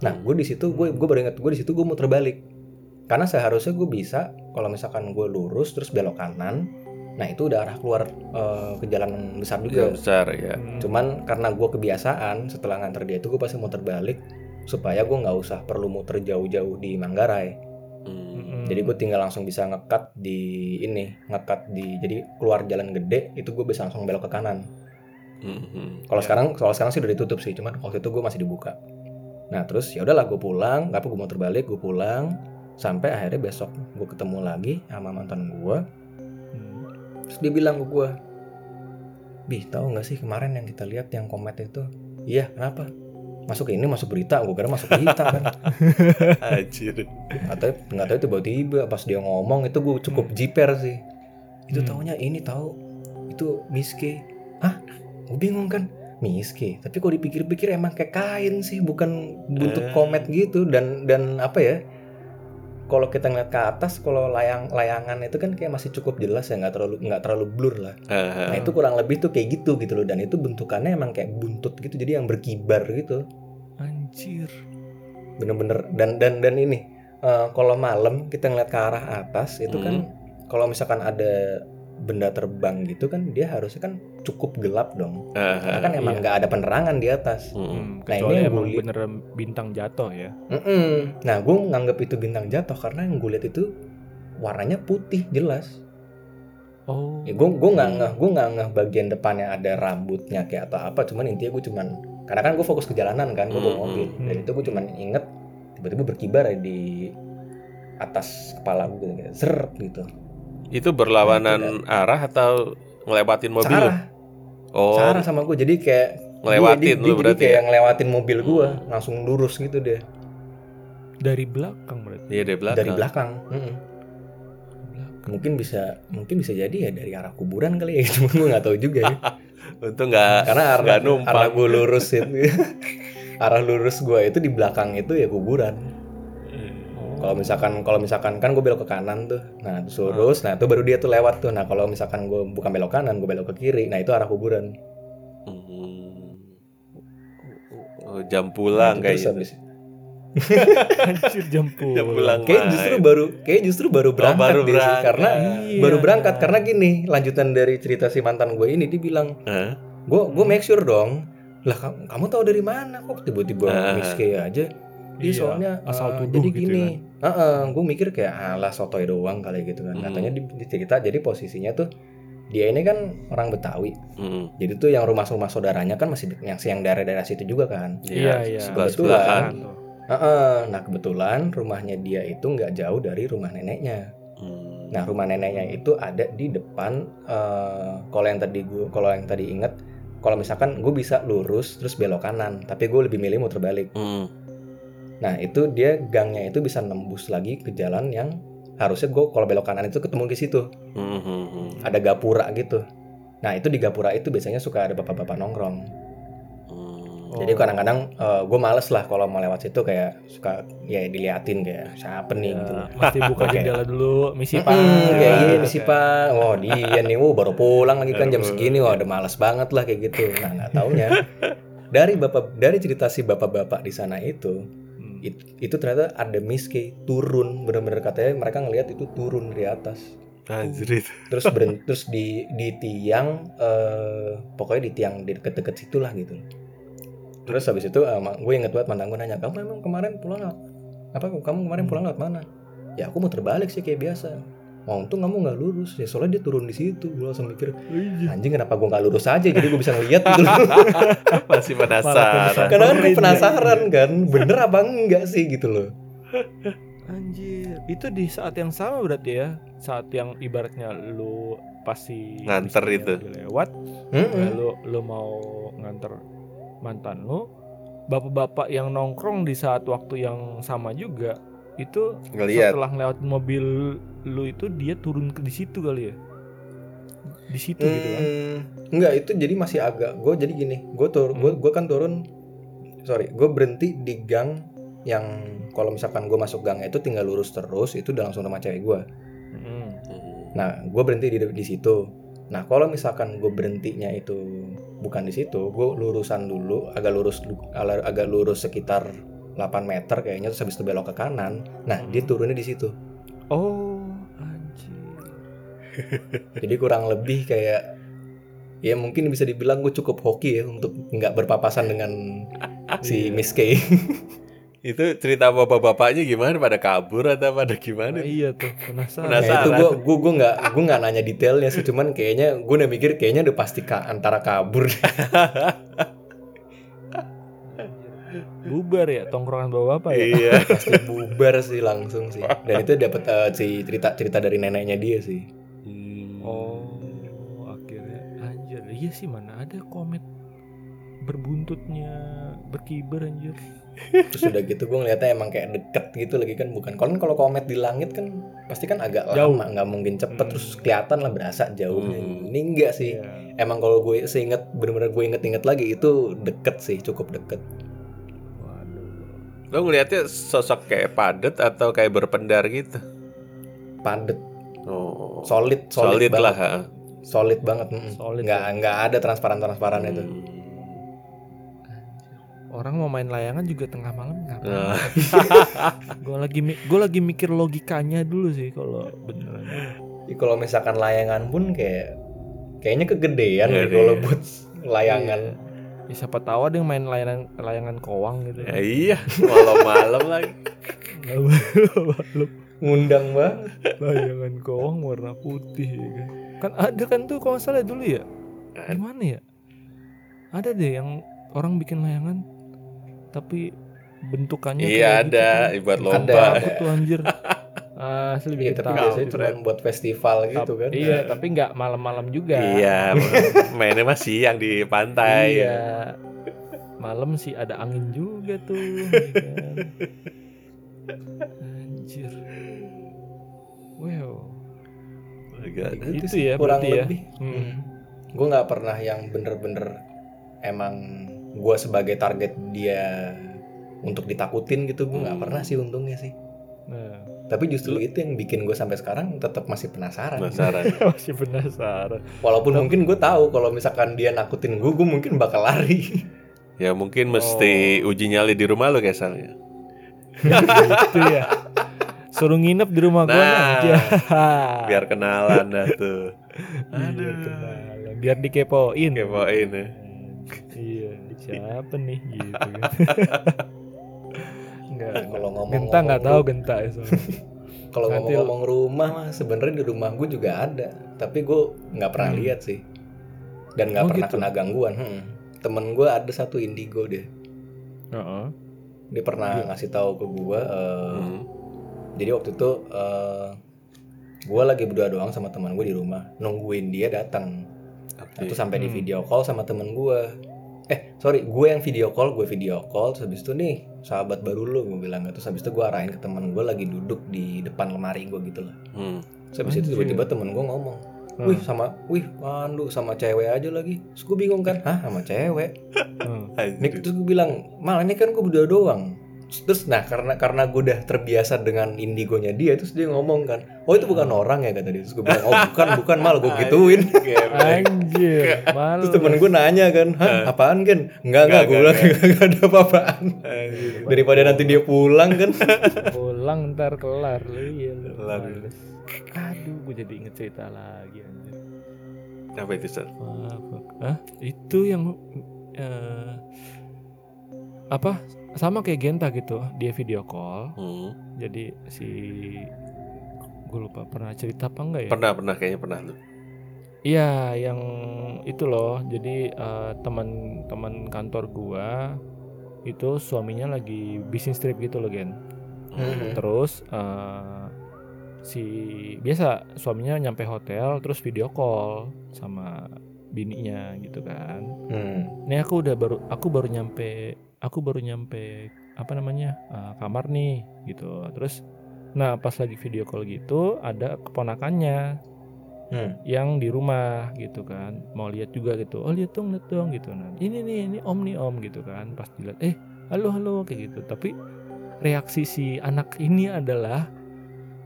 Nah gue di situ gue gue baru inget gue di situ gue muter balik. Karena seharusnya gue bisa kalau misalkan gue lurus terus belok kanan, nah itu udah arah keluar eh, ke jalan besar juga. Yang besar ya. Hmm. Cuman karena gue kebiasaan setelah nganter dia itu gue pasti muter balik supaya gue nggak usah perlu muter jauh-jauh di Manggarai. Hmm. Hmm. Jadi gue tinggal langsung bisa ngekat di ini, ngekat di jadi keluar jalan gede itu gue bisa langsung belok ke kanan. Mhm. Kalau Ya. sekarang kalau sekarang sih udah ditutup sih, cuman waktu itu gue masih dibuka. Nah terus ya udahlah gue pulang, nggak apa gue muter balik, gue pulang sampai akhirnya besok gue ketemu lagi sama mantan gue. Hmm. Terus dia bilang ke gue, Bih tahu nggak sih kemarin yang kita lihat yang komet itu? Iya kenapa? Masuk ke ini masuk berita, gue kira masuk berita kan. Anjir. Tahu nggak tahu tiba-tiba pas dia ngomong itu gue cukup jiper sih. Itu Hmm. taunya ini tahu itu miske. Hah? Gue bingung kan miske. Tapi kalau dipikir-pikir emang kayak kain sih, bukan bentuk Eh. komet gitu dan dan apa ya? Kalau kita ngeliat ke atas, kalau layang layangan itu kan kayak masih cukup jelas ya, nggak terlalu nggak terlalu blur lah. Aha. Nah itu kurang lebih tuh kayak gitu gitu loh dan itu bentukannya emang kayak buntut gitu jadi yang berkibar gitu Anjir. bener-bener dan dan dan ini eh, kalau malam kita ngeliat ke arah atas itu kan kalau misalkan ada benda terbang gitu kan dia harusnya kan cukup gelap dong Aha. karena kan emang iya. nggak ada penerangan di atas. Hmm, Nah, kecuali ini emang beneran bintang jatuh ya. Mm-mm. nah gue nganggap itu bintang jatuh karena yang gue lihat itu warnanya putih jelas Oh. ya gue gue nggak Hmm. ngeh gue nggak ngeh bagian depannya ada rambutnya kayak atau apa cuman intinya gue cuman karena kan gue fokus ke jalanan kan gue bawa Hmm, mobil hmm. dan itu gue cuman inget tiba-tiba berkibar ya di atas kepala gue gitu kayak seret gitu Itu berlawanan arah atau ngelewatin mobil lu? Sarah Oh, Sarah sama gue jadi kayak ngelewatin dia, dia, lu dia berarti jadi kayak ya? ngelewatin mobil gue Hmm. langsung lurus gitu deh Dari belakang berarti. Iya dari belakang. dari belakang Mm-mm. mungkin bisa mungkin bisa jadi ya dari arah kuburan kali ya cuma gue nggak tahu juga ya Untung nggak karena arah nggak numpang. arah gue lurus itu arah lurus gue itu di belakang itu ya kuburan kalau misalkan kalau misalkan kan gue belok ke kanan tuh nah terus lurus nah itu baru dia tuh lewat tuh nah kalau misalkan gue bukan belok kanan gue belok ke kiri nah itu arah kuburan Hmm. Oh, jam pulang Nah, habis Anjir jam pulang. Jam pulang. kayak main. justru baru kayak justru baru berangkat baru dia sih. berangkat. karena Iya. baru berangkat karena gini lanjutan dari cerita si mantan gue ini dia bilang Hah? gue gue make sure dong lah kamu, kamu tahu dari mana kok tiba-tiba Ah. miske aja dia Iya, soalnya asal eh, tuduh jadi gitu gini gue mikir kayak alah sotoy doang kali gitu kan Hmm. katanya di, di cerita jadi posisinya tuh dia ini kan orang Betawi Hmm. jadi tuh yang rumah-rumah saudaranya kan masih yang yang daerah-daerah situ juga kan Iya, iya. Sebelah sebelahan. Tuh. Heeh, nah kebetulan rumahnya dia itu nggak jauh dari rumah neneknya Hmm. nah rumah neneknya itu ada di depan eh, kalau yang tadi gue kalau yang tadi inget kalau misalkan gue bisa lurus terus belok kanan tapi gue lebih milih muter balik Hmm. Nah itu dia gangnya itu bisa nembus lagi ke jalan yang harusnya gue kalau belok kanan itu ketemu di situ Hmm. Hmm. Hmm. ada gapura gitu. Nah itu di gapura itu biasanya suka ada bapak-bapak nongkrong. Hmm. Jadi Oh. kadang-kadang gue males lah kalau mau lewat situ kayak suka ya diliatin kayak siapa nih Ya, gitu. mesti buka jendela dulu, misi pak. kayak gitu gini sih kan. pak. Oh dia nih, oh baru pulang lagi kan jam segini. Wah udah males banget lah kayak gitu. Nah nggak taunya dari bapak dari cerita si bapak-bapak di sana itu Hmm. It- itu ternyata ada miske turun bener-bener katanya mereka ngelihat itu turun dari atas. Anjir itu. terus beren, terus di di tiang eh, pokoknya di tiang di deket-deket situ lah gitu. Terus habis itu ma- gue inget banget mantan gue nanya kamu emang kemarin pulang apa kamu kemarin pulang lewat mana? Ya aku mau terbalik sih kayak biasa Oh, untung kamu nggak lurus. Ya soalnya dia turun di situ. Gue langsung mikir anjing kenapa gue nggak lurus aja? Jadi gue bisa ngeliat gitu Masih penasaran. karena kan gue Samperin, penasaran kan bener apa enggak sih gitu loh. Anjir, itu di saat yang sama berarti ya, saat yang ibaratnya lu pasti Nganter itu. lewat, Mm-mm. lu lu mau nganter mantan lu, bapak-bapak yang nongkrong di saat waktu yang sama juga itu Ngeliat. setelah lewat mobil lu itu dia turun ke di situ kali ya, di situ gitu kan? Hmm, Enggak, itu jadi masih agak gue jadi gini, gue tur, Hmm. gue gue kan turun, sorry, gue berhenti di gang yang kalau misalkan gue masuk gang itu tinggal lurus terus, itu udah langsung rumah cewek gue. Mm. Nah, gue berhenti di di situ. Nah, kalau misalkan gue berhentinya itu bukan di situ, gue lurusan dulu, agak lurus, agak lurus sekitar 8 meter kayaknya, terus habis itu belok ke kanan. Nah, dia turunnya di situ. Oh, anjir. Jadi kurang lebih kayak ya mungkin bisa dibilang gue cukup hoki ya untuk nggak berpapasan dengan si Iya. Miss K. Itu cerita bapak-bapaknya gimana? Pada kabur atau pada gimana? Nah, iya tuh, penasaran. Nah, Penasaran. itu gue gue gue nggak gue nggak nanya detailnya sih, cuman kayaknya gue udah mikir kayaknya udah pasti ka- antara kabur. Bubar ya tongkrongan bapak-bapak ya. Iya. pasti bubar sih langsung sih. Dan itu dapat eh, si cerita cerita dari neneknya dia sih. Hmm. Oh, akhirnya anjir. Iya sih mana ada komet berbuntutnya berkibar anjir. Terus udah gitu gue ngeliatnya emang kayak deket gitu lagi kan bukan. Kalau kalau komet di langit kan pasti kan agak Jauh. lama, nggak mungkin cepet Hmm. terus kelihatan lah berasa jauhnya. Hmm. Ini enggak sih. Iya. Emang kalau gue seinget bener-bener gue inget-inget lagi itu deket sih, cukup deket. Lo ngeliatnya sosok kayak padet atau kayak berpendar gitu? Padet, Oh. solid, Solid, solid, lah. banget. ha. Solid banget. mm. Solid Nggak ya. nggak ada transparan-transparan itu. Hmm. Orang mau main layangan juga tengah malam ngapain? Nah. gue lagi gua lagi mikir logikanya dulu sih kalau beneran. Jadi kalau misalkan layangan pun kayak kayaknya kegedean Gede. kalau buat layangan. Iya. Ya, siapa tahu ada yang main layangan layangan kowang gitu. Ya iya, malam-malam lagi. Malam Ngundang banget. layangan kowang warna putih ya kan. Kan ada kan tuh kalau salah dulu ya. Gimana ya? Ada deh yang orang bikin layangan tapi bentukannya Iya gitu ada, kan. buat Ada, lomba. ada. Aku tuh anjir. Asli Iya, bikin tapi biasanya cuma buat festival gitu kan. Iya, tapi nggak malam-malam juga. Iya, mainnya masih yang di pantai. Iya. Malam sih ada angin juga tuh. ya kan. Anjir. Wow. Agak- Itu sih, ya kurang berarti ya. lebih. Hmm. Gue nggak pernah yang bener-bener emang gue sebagai target dia untuk ditakutin gitu gue nggak Hmm. pernah sih untungnya sih. Nah, Tapi justru itu yang bikin gue sampai sekarang tetap masih penasaran. Penasaran. masih penasaran. Walaupun mungkin gue tahu kalau misalkan dia nakutin gue, gue mungkin bakal lari. Ya mungkin mesti uji nyali di rumah lo kayak ya. gitu ya. Suruh nginep di rumah gua Nah, aja. Biar kenalan dah tuh. Biar Aduh. kenalan, biar dikepoin. Kepoin ya. Iya, siapa nih gitu kan. Enggak. Kalau ngomong Genta nggak tahu genta ya. Kalau ngomong-ngomong rumah mah sebenarnya di rumah gue juga ada, tapi gue nggak pernah Hmm. lihat sih. Dan nggak Oh, pernah gitu? kena gangguan. Hmm. Temen gue ada satu indigo deh. Heeh. Dia pernah Iya. ngasih tahu ke gue. eh, Hmm. Jadi waktu itu eh gue lagi berdua doang sama teman gue di rumah, nungguin dia datang. Oke. Itu sampai di Hmm. video call sama temen gue. Eh sorry, gue yang video call, gue video call. Terus habis itu nih sahabat baru lu gue bilang. Terus habis itu gue arahin ke temen gue lagi duduk di depan lemari gue gitu lah. Hmm. Terus habis itu tiba-tiba temen gue ngomong, Hmm. wih sama wih mandu sama cewek aja lagi terus gue bingung kan hah sama cewek Hmm. Anjir. terus gue bilang, mal ini kan gue berdua doang. Terus nah karena karena gue udah terbiasa dengan indigonya dia, terus dia ngomong kan, oh itu bukan orang ya kata dia. Terus gue bilang, oh bukan bukan mal gue gituin. Anjir, malu. Terus temen gue nanya kan, hah apaan kan? Enggak enggak, gue bilang enggak, ada apa-apaan. Daripada nanti dia pulang kan. pulang ntar kelar lu iya lu. Kelar. Aduh, gue jadi inget cerita lagi anjir. Apa itu, Sir? Hah? Itu yang eh, apa? Sama kayak Genta gitu. Dia video call. Hmm. Jadi si gue lupa pernah cerita apa enggak ya? Pernah, pernah kayaknya pernah lu. Iya, yang itu loh. Jadi eh, teman-teman kantor gua itu suaminya lagi bisnis trip gitu loh, Gen. Hmm. Terus eh, si biasa suaminya nyampe hotel terus video call sama bininya gitu kan. Hmm. Nih aku udah baru aku baru nyampe aku baru nyampe apa namanya eh, kamar nih gitu. Terus nah pas lagi video call gitu ada keponakannya Hmm. yang di rumah gitu kan. Mau lihat juga gitu. Oh lihat dong lihat dong gitu. Nah ini nih ini om nih om gitu kan. Pas dilihat eh halo halo kayak gitu. Tapi reaksi si anak ini adalah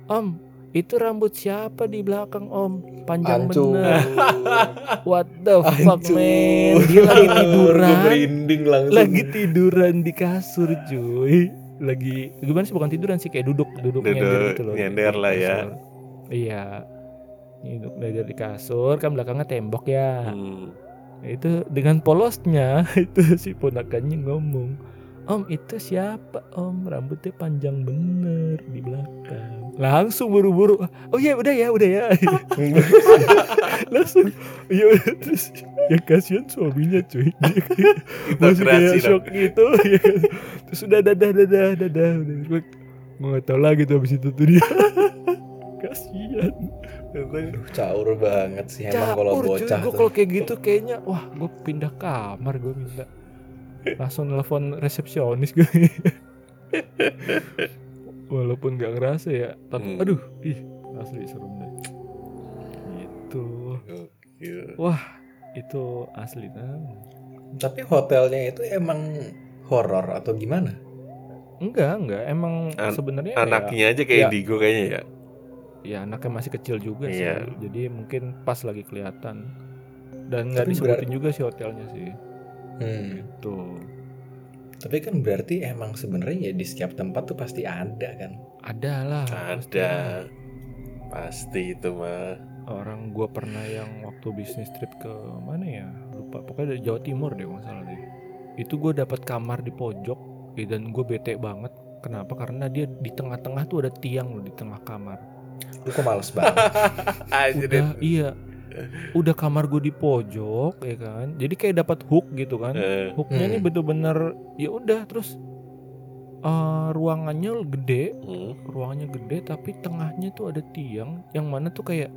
om itu rambut siapa di belakang om panjang Hancur. bener what the fuck Hancur. man dia lagi tiduran langsung. lagi tiduran di kasur cuy lagi gimana sih bukan tiduran sih kayak duduk duduk, Duduk, nyender gitu loh nyender lah ya. iya duduk nyender di kasur kan belakangnya tembok ya Hmm. itu dengan polosnya itu si ponakannya ngomong Om itu siapa om? Rambutnya panjang bener di belakang. Langsung buru-buru. Oh iya udah ya udah ya. Langsung. Iya udah. Terus ya kasihan suaminya cuy. Masih kayak shock gitu. Ya terus udah dadah dadah dadah udah gue nggak tahu lagi tuh abis itu tuh dia. Kasihan. Aduh, caur banget sih. Emang kalau bocah Gue kalau kayak gitu kayaknya wah gue pindah kamar gue minta langsung nelfon resepsionis gue. Walaupun nggak ngerasa ya, tapi Hmm. aduh, ih asli serem deh. Gitu, Gokil. itu asli nah. Tapi hotelnya itu emang horor atau gimana? Enggak, enggak. Emang An- sebenarnya ya- Anaknya aja kayak ya. indigo kayaknya ya. ya, anaknya masih kecil juga sih. Iya. Jadi mungkin pas lagi kelihatan. Dan nggak disebutin juga sih hotelnya sih. Hmm. Gitu. Tapi kan berarti emang sebenarnya ya di setiap tempat tuh pasti ada kan. Ada lah. Ada. Pasti itu mah. orang gua pernah yang waktu bisnis trip ke mana ya lupa pokoknya dari Jawa Timur deh kalau nggak salah deh itu gue dapat kamar di pojok eh, dan gue bete banget kenapa karena dia di tengah-tengah tuh ada tiang loh di tengah kamar Lu kok males banget. Udah iya udah kamar gue di pojok ya kan jadi kayak dapat hook gitu kan Eh, hooknya Hmm. nih bener-bener ya udah terus eh, ruangannya gede hmm. ruangannya gede tapi tengahnya tuh ada tiang yang mana tuh kayak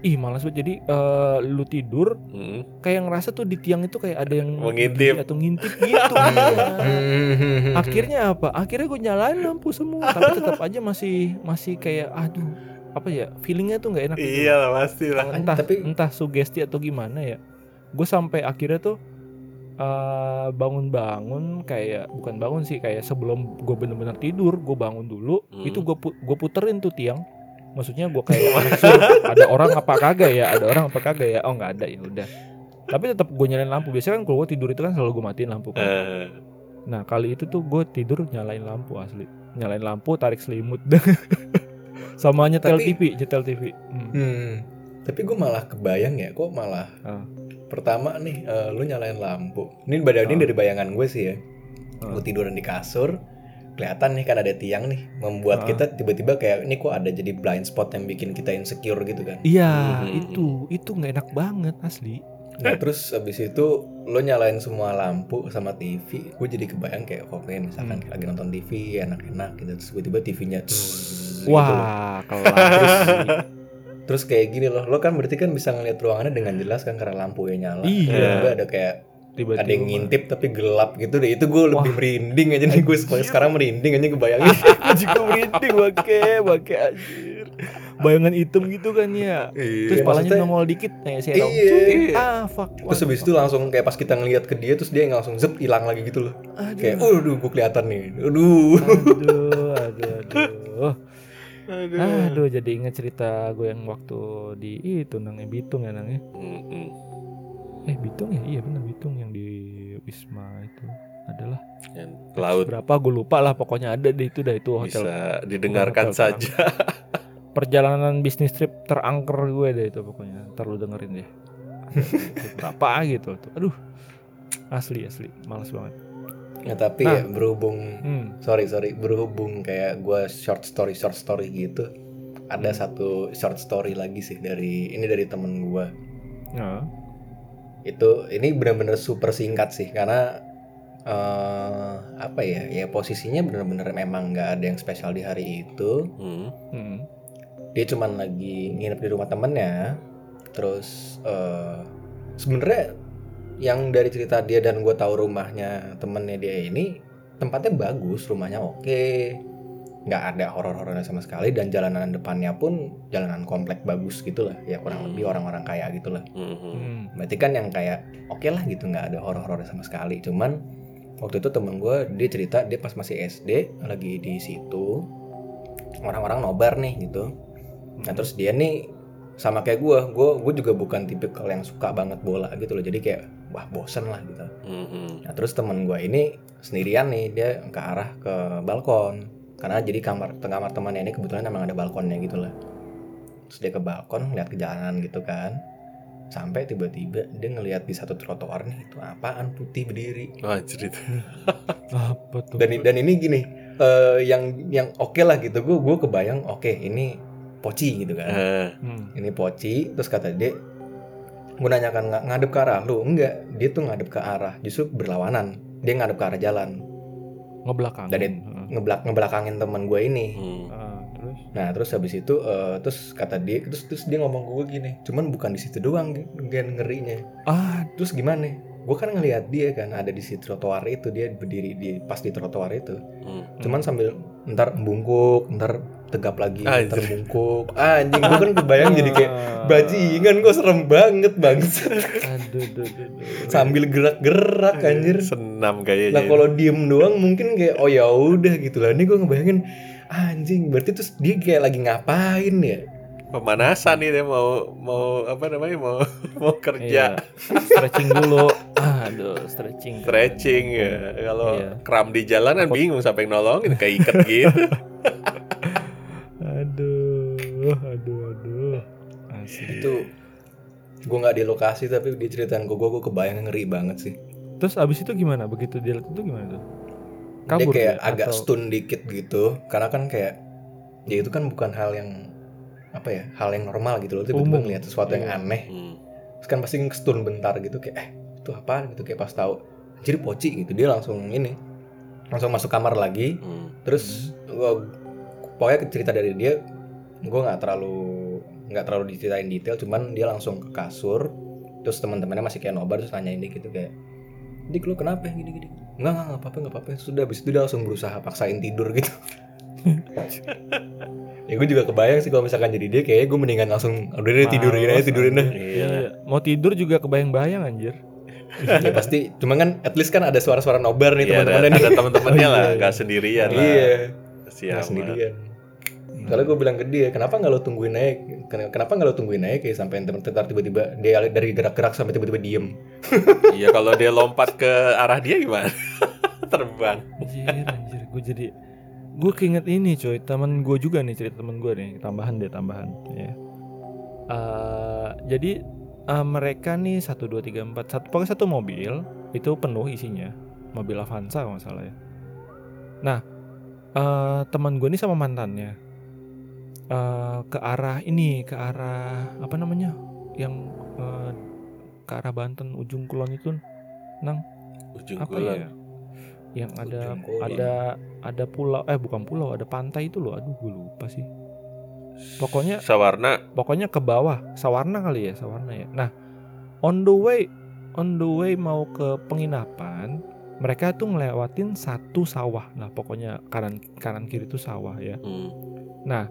ih malas banget jadi eh, lu tidur Hmm. kayak ngerasa tuh di tiang itu kayak ada yang Mengintip. atau ngintip gitu. Hmm. akhirnya apa akhirnya gue nyalain lampu semua tapi tetap aja masih masih kayak aduh apa ya feelingnya tuh nggak enak gitu. Iya lah pasti lah. entah Tapi- entah sugesti atau gimana ya. Gue sampai akhirnya tuh eh, bangun-bangun kayak bukan bangun sih kayak sebelum gue bener-bener tidur gue bangun dulu Hmm. itu gue gue puterin tuh tiang. Maksudnya gue kayak ada orang apa kagak ya? Ada orang apa kagak ya? Oh nggak ada ya udah. Tapi tetap gue nyalain lampu. Biasanya kan kalau gue tidur itu kan selalu gue matiin lampu kan. Eh, nah kali itu tuh gue tidur nyalain lampu asli. Nyalain lampu tarik selimut sama nyetel Tapi- TV nyetel TV Hmm. Hmm. Tapi gue malah kebayang ya, kok malah Ah. pertama nih eh, lu nyalain lampu. Ini badan ini Ah. dari bayangan gue sih ya. Ah. Gue tiduran di kasur, kelihatan nih kan ada tiang nih, membuat Ah. kita tiba-tiba kayak ini kok ada jadi blind spot yang bikin kita insecure gitu kan. Iya, Mhm. itu itu nggak enak banget asli. Nah terus abis itu lo nyalain semua lampu sama TV, gue jadi kebayang kayak oke misalkan Hmm. lagi nonton TV enak-enak gitu, terus tiba-tiba TV-nya gitu loh. Wah, kelar sih. Terus kayak gini loh, lo kan berarti kan bisa ngeliat ruangannya dengan jelas kan karena lampu yang nyala. Iya. Tiba-tiba ada kayak Tiba-tiba ada yang ngintip tapi gelap gitu deh. Itu gue lebih Wah. merinding aja nih gue sekarang merinding aja kebayangin. Gue juga merinding bangke, bangke anjir. Bayangan hitam gitu kan ya terus Iya. palanya maksudnya- nongol dikit nih si Iya. Ah fuck Terus habis itu langsung kayak pas kita ngeliat ke dia terus dia langsung zep hilang lagi gitu loh. Kayak, aduh waduh, gue kelihatan nih. Aduh. aduh aduh aduh Aduh. aduh jadi inget cerita gue yang waktu di itu nang Bitung ya nang ya Mm-mm. eh Bitung ya iya benar Bitung yang di Wisma itu adalah Yang ke laut berapa gue lupa lah pokoknya ada deh itu dah itu hotel bisa didengarkan hotel saja. perjalanan bisnis trip terangker gue deh itu pokoknya ntar lu dengerin deh berapa gitu tuh aduh asli asli males banget Ya tapi Nah. ya berhubung hmm. sorry sorry berhubung kayak gue short story short story gitu ada satu short story lagi sih dari ini dari temen gue ya. itu ini benar-benar super singkat sih karena eh apa ya ya posisinya benar-benar memang nggak ada yang spesial di hari itu Hmm. Hmm. Dia cuman lagi nginep di rumah temennya. Terus eh sebenarnya yang dari cerita dia dan gue tahu rumahnya temennya dia ini tempatnya bagus rumahnya oke. Nggak ada horor-horornya sama sekali dan jalanan depannya pun jalanan komplek bagus gitu lah ya kurang lebih orang-orang kaya gitu lah. Mhm. Hmm. berarti kan yang kayak oke lah gitu nggak ada horor-horornya sama sekali. Cuman waktu itu temen gue dia cerita dia pas masih SD lagi di situ orang-orang nobar nih gitu nah terus dia nih sama kayak gue gue gue juga bukan tipikal yang suka banget bola gitu loh. Jadi kayak wah bosen lah gitu. Mhm. nah terus temen gue ini sendirian nih dia ke arah ke balkon. Karena jadi kamar kamar temannya ini kebetulan emang ada balkonnya gitu lah. Terus dia ke balkon lihat ke jalanan gitu kan. Sampai tiba-tiba dia ngelihat di satu trotoar nih itu apaan putih berdiri. Wah, cerita. apa tuh? Dan dan ini gini eh, yang yang oke lah gitu. Gue gue kebayang oke ini poci gitu kan. Eh, Hmm. ini poci terus kata dia gue nanyakan "Nga- ngadep ke arah lu? Enggak dia tuh ngadep ke arah justru berlawanan. Dia ngadep ke arah jalan. Ngebelakang Dan it- ngebelak ngebelakangin teman gue ini. Hmm. terus? Nah terus habis itu eh, terus kata dia terus terus dia ngomong ke gue gini cuman bukan di situ doang gen ngerinya. Ah. Terus gimana? Gue kan ngelihat dia kan ada di si trotoar itu dia berdiri di pas di trotoar itu. Hmm. cuman sambil ntar bungkuk ntar tegap lagi Anjir. bungkuk anjing gue kan kebayang jadi kayak Ah. bajingan kok serem banget bang aduh aduh, aduh, aduh. sambil gerak-gerak anjir Senam kayaknya. nah kalau diem doang mungkin kayak oh ya udah gitu lah ini gue ngebayangin anjing berarti terus dia kayak lagi ngapain ya pemanasan nih dia mau mau apa namanya mau mau kerja Iya. stretching dulu aduh stretching stretching ya kalau Iya. kram di jalan kan bingung siapa yang nolongin keikat gitu aduh aduh aduh asli itu gue nggak di lokasi tapi dia ceritain ke gue gue kebayang ngeri banget sih terus abis itu gimana begitu dia lihat itu gimana tuh dia kayak dia? agak Atau- stun dikit gitu karena kan kayak ya itu kan bukan hal yang apa ya hal yang normal gitu loh tiba-tiba Umum. ngeliat sesuatu yang Iya. aneh Hmm. terus kan pasti stun bentar gitu kayak eh itu apa gitu kayak pas tahu jadi poci gitu dia langsung ini langsung masuk kamar lagi Hmm. terus gua pokoknya cerita dari dia gue nggak terlalu nggak terlalu diceritain detail cuman dia langsung ke kasur terus teman-temannya masih kayak nobar terus nanyain dia gitu kayak Dik lu kenapa ya? Gini gini nggak nggak nggak apa-apa nggak apa-apa. Sudah habis itu dia langsung berusaha paksain tidur gitu. Ya gue juga kebayang sih kalau misalkan jadi dia kayak gue mendingan langsung udah deh tidurin aja tidurin dah Iya. Iya. mau tidur juga kebayang-bayang anjir. Ya pasti. Cuma kan at least kan ada suara-suara nobar nih Iya, ada, teman-temannya nih. ada teman-temannya lah, iya, nggak iya. sendirian lah. iya nggak sendirian Soalnya gue bilang ke dia, kenapa nggak lo tungguin? Ken- Kenapa nggak lo tungguin aja kayak sampai ntar tiba-tiba dia dari gerak-gerak sampai tiba-tiba diem. Iya, kalau dia lompat ke arah dia gimana? Terbang. anjir anjir gue jadi gue keinget ini coy teman gue juga nih cerita teman gue nih tambahan deh tambahan ya Eh, jadi eh, mereka nih satu dua tiga empat satu pokoknya satu mobil itu penuh isinya mobil Avanza kalau nggak salah ya nah eh, teman gue nih sama mantannya eh, ke arah ini ke arah apa namanya yang eh, ke arah Banten ujung kulon itu nang Ujung apa kulon. ya yang ada Ujung kulon. ada ada pulau eh bukan pulau ada pantai itu loh aduh gue lupa sih pokoknya Sawarna. pokoknya ke bawah sawarna kali ya sawarna ya nah on the way on the way mau ke penginapan mereka tuh ngelewatin satu sawah nah pokoknya kanan kanan kiri itu sawah ya Hmm. nah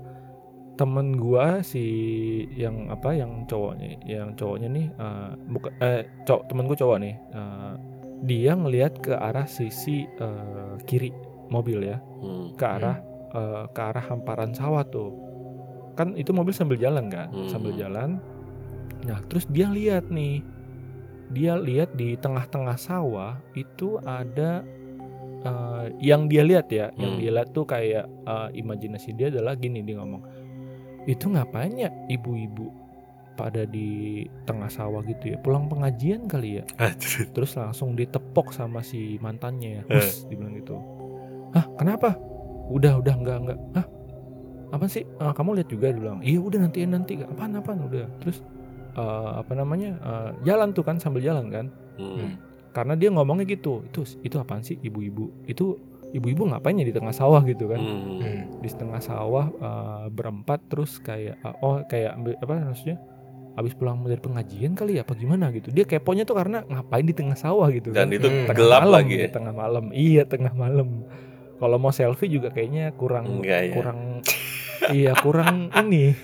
temen gua si yang apa yang cowoknya yang cowoknya nih eh bukan eh cowok temen gua cowok nih eh, dia ngelihat ke arah sisi eh, kiri mobil ya Hmm. ke arah eh, ke arah hamparan sawah tuh kan itu mobil sambil jalan kan Hmm. sambil jalan nah terus dia lihat nih dia lihat di tengah-tengah sawah itu ada eh, yang dia lihat ya yang Hmm. dia lihat tuh kayak eh, imajinasi dia adalah gini dia ngomong itu ngapain ya ibu-ibu pada di tengah sawah gitu ya? Pulang pengajian kali ya? Terus langsung ditepok sama si mantannya Eh. Hus, dibilang gitu. Ah kenapa? Udah udah enggak enggak. Ah apa sih? Ah, kamu lihat juga bilang. Iya udah nanti nanti. Apaan apaan? Udah. Terus eh, apa namanya eh, jalan tuh kan sambil jalan kan? Hmm. karena dia ngomongnya gitu. Itu itu apaan sih ibu-ibu? Itu ibu-ibu ngapain ya di tengah sawah gitu kan Hmm. Hmm. di tengah sawah eh, berempat terus kayak eh, oh kayak apa maksudnya habis pulang dari pengajian kali ya apa gimana gitu dia keponya tuh karena ngapain di tengah sawah gitu Dan kan itu Hmm. Tengah gelap malam, lagi ya. di tengah malam iya tengah malam kalau mau selfie juga kayaknya kurang Enggak ya. kurang iya kurang ini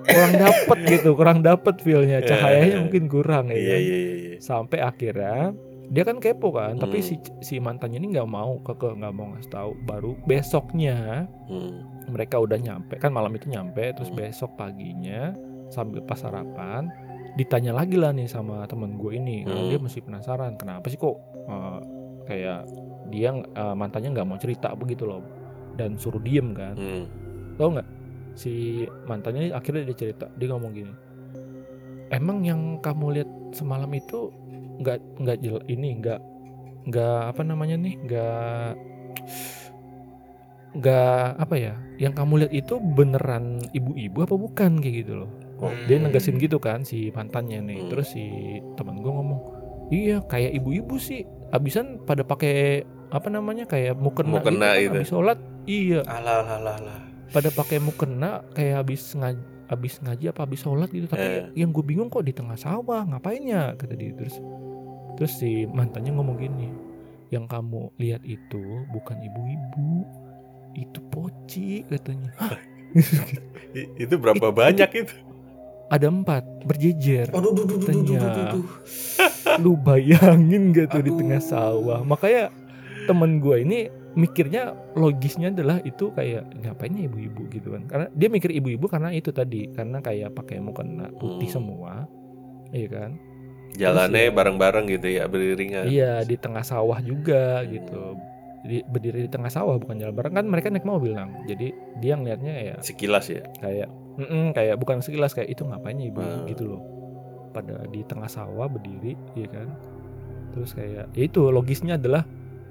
kurang dapet gitu kurang dapet feelnya cahayanya Eh, mungkin kurang ya Iya kan? iya iya. iya. sampai akhirnya dia kan kepo kan tapi Hmm. si si mantannya ini nggak mau ke nggak mau ngasih tahu baru besoknya Hmm. mereka udah nyampe kan malam itu nyampe terus Hmm. besok paginya sambil pas sarapan ditanya lagi lah nih sama temen gue ini karena Hmm. dia masih penasaran kenapa sih kok eh, kayak dia eh, mantannya nggak mau cerita begitu loh dan suruh diem kan Hmm. tau nggak si mantannya akhirnya dia cerita dia ngomong gini emang yang kamu lihat semalam itu nggak nggak jel ini nggak nggak apa namanya nih nggak nggak apa ya yang kamu lihat itu beneran ibu-ibu apa bukan kayak gitu loh Oh, dia negesin gitu kan si mantannya nih Hmm. terus si temen gue ngomong iya kayak ibu-ibu sih abisan pada pakai apa namanya kayak mukena, Mukena gitu kan, itu. habis sholat iya Alah alah alah alah. pada pakai mukena kayak habis ngaji habis ngaji apa habis sholat gitu tapi Eh. yang gue bingung kok di tengah sawah ngapain ya kata dia terus terus si mantannya ngomong gini yang kamu lihat itu bukan ibu-ibu itu poci katanya Itu berapa banyak itu? ada empat berjejer Aduh, duh, duh, duh, duh, duh, duh, Katanya. lu bayangin gak tuh di tengah Aduh. sawah makanya temen gue ini mikirnya logisnya adalah itu kayak ngapainnya ibu-ibu gitu kan karena dia mikir ibu-ibu karena itu tadi karena kayak pakai mukena putih Hmm. semua iya kan Jalannya ya. bareng-bareng gitu ya, beriringan. iya di tengah sawah juga gitu di, berdiri di tengah sawah bukan jalan bareng kan mereka naik mobil nang jadi dia ngeliatnya ya Sekilas ya. kayak mm-mm, kayak bukan sekilas kayak itu ngapainnya ibu Hmm. gitu loh pada di tengah sawah berdiri ya kan terus kayak ya itu logisnya adalah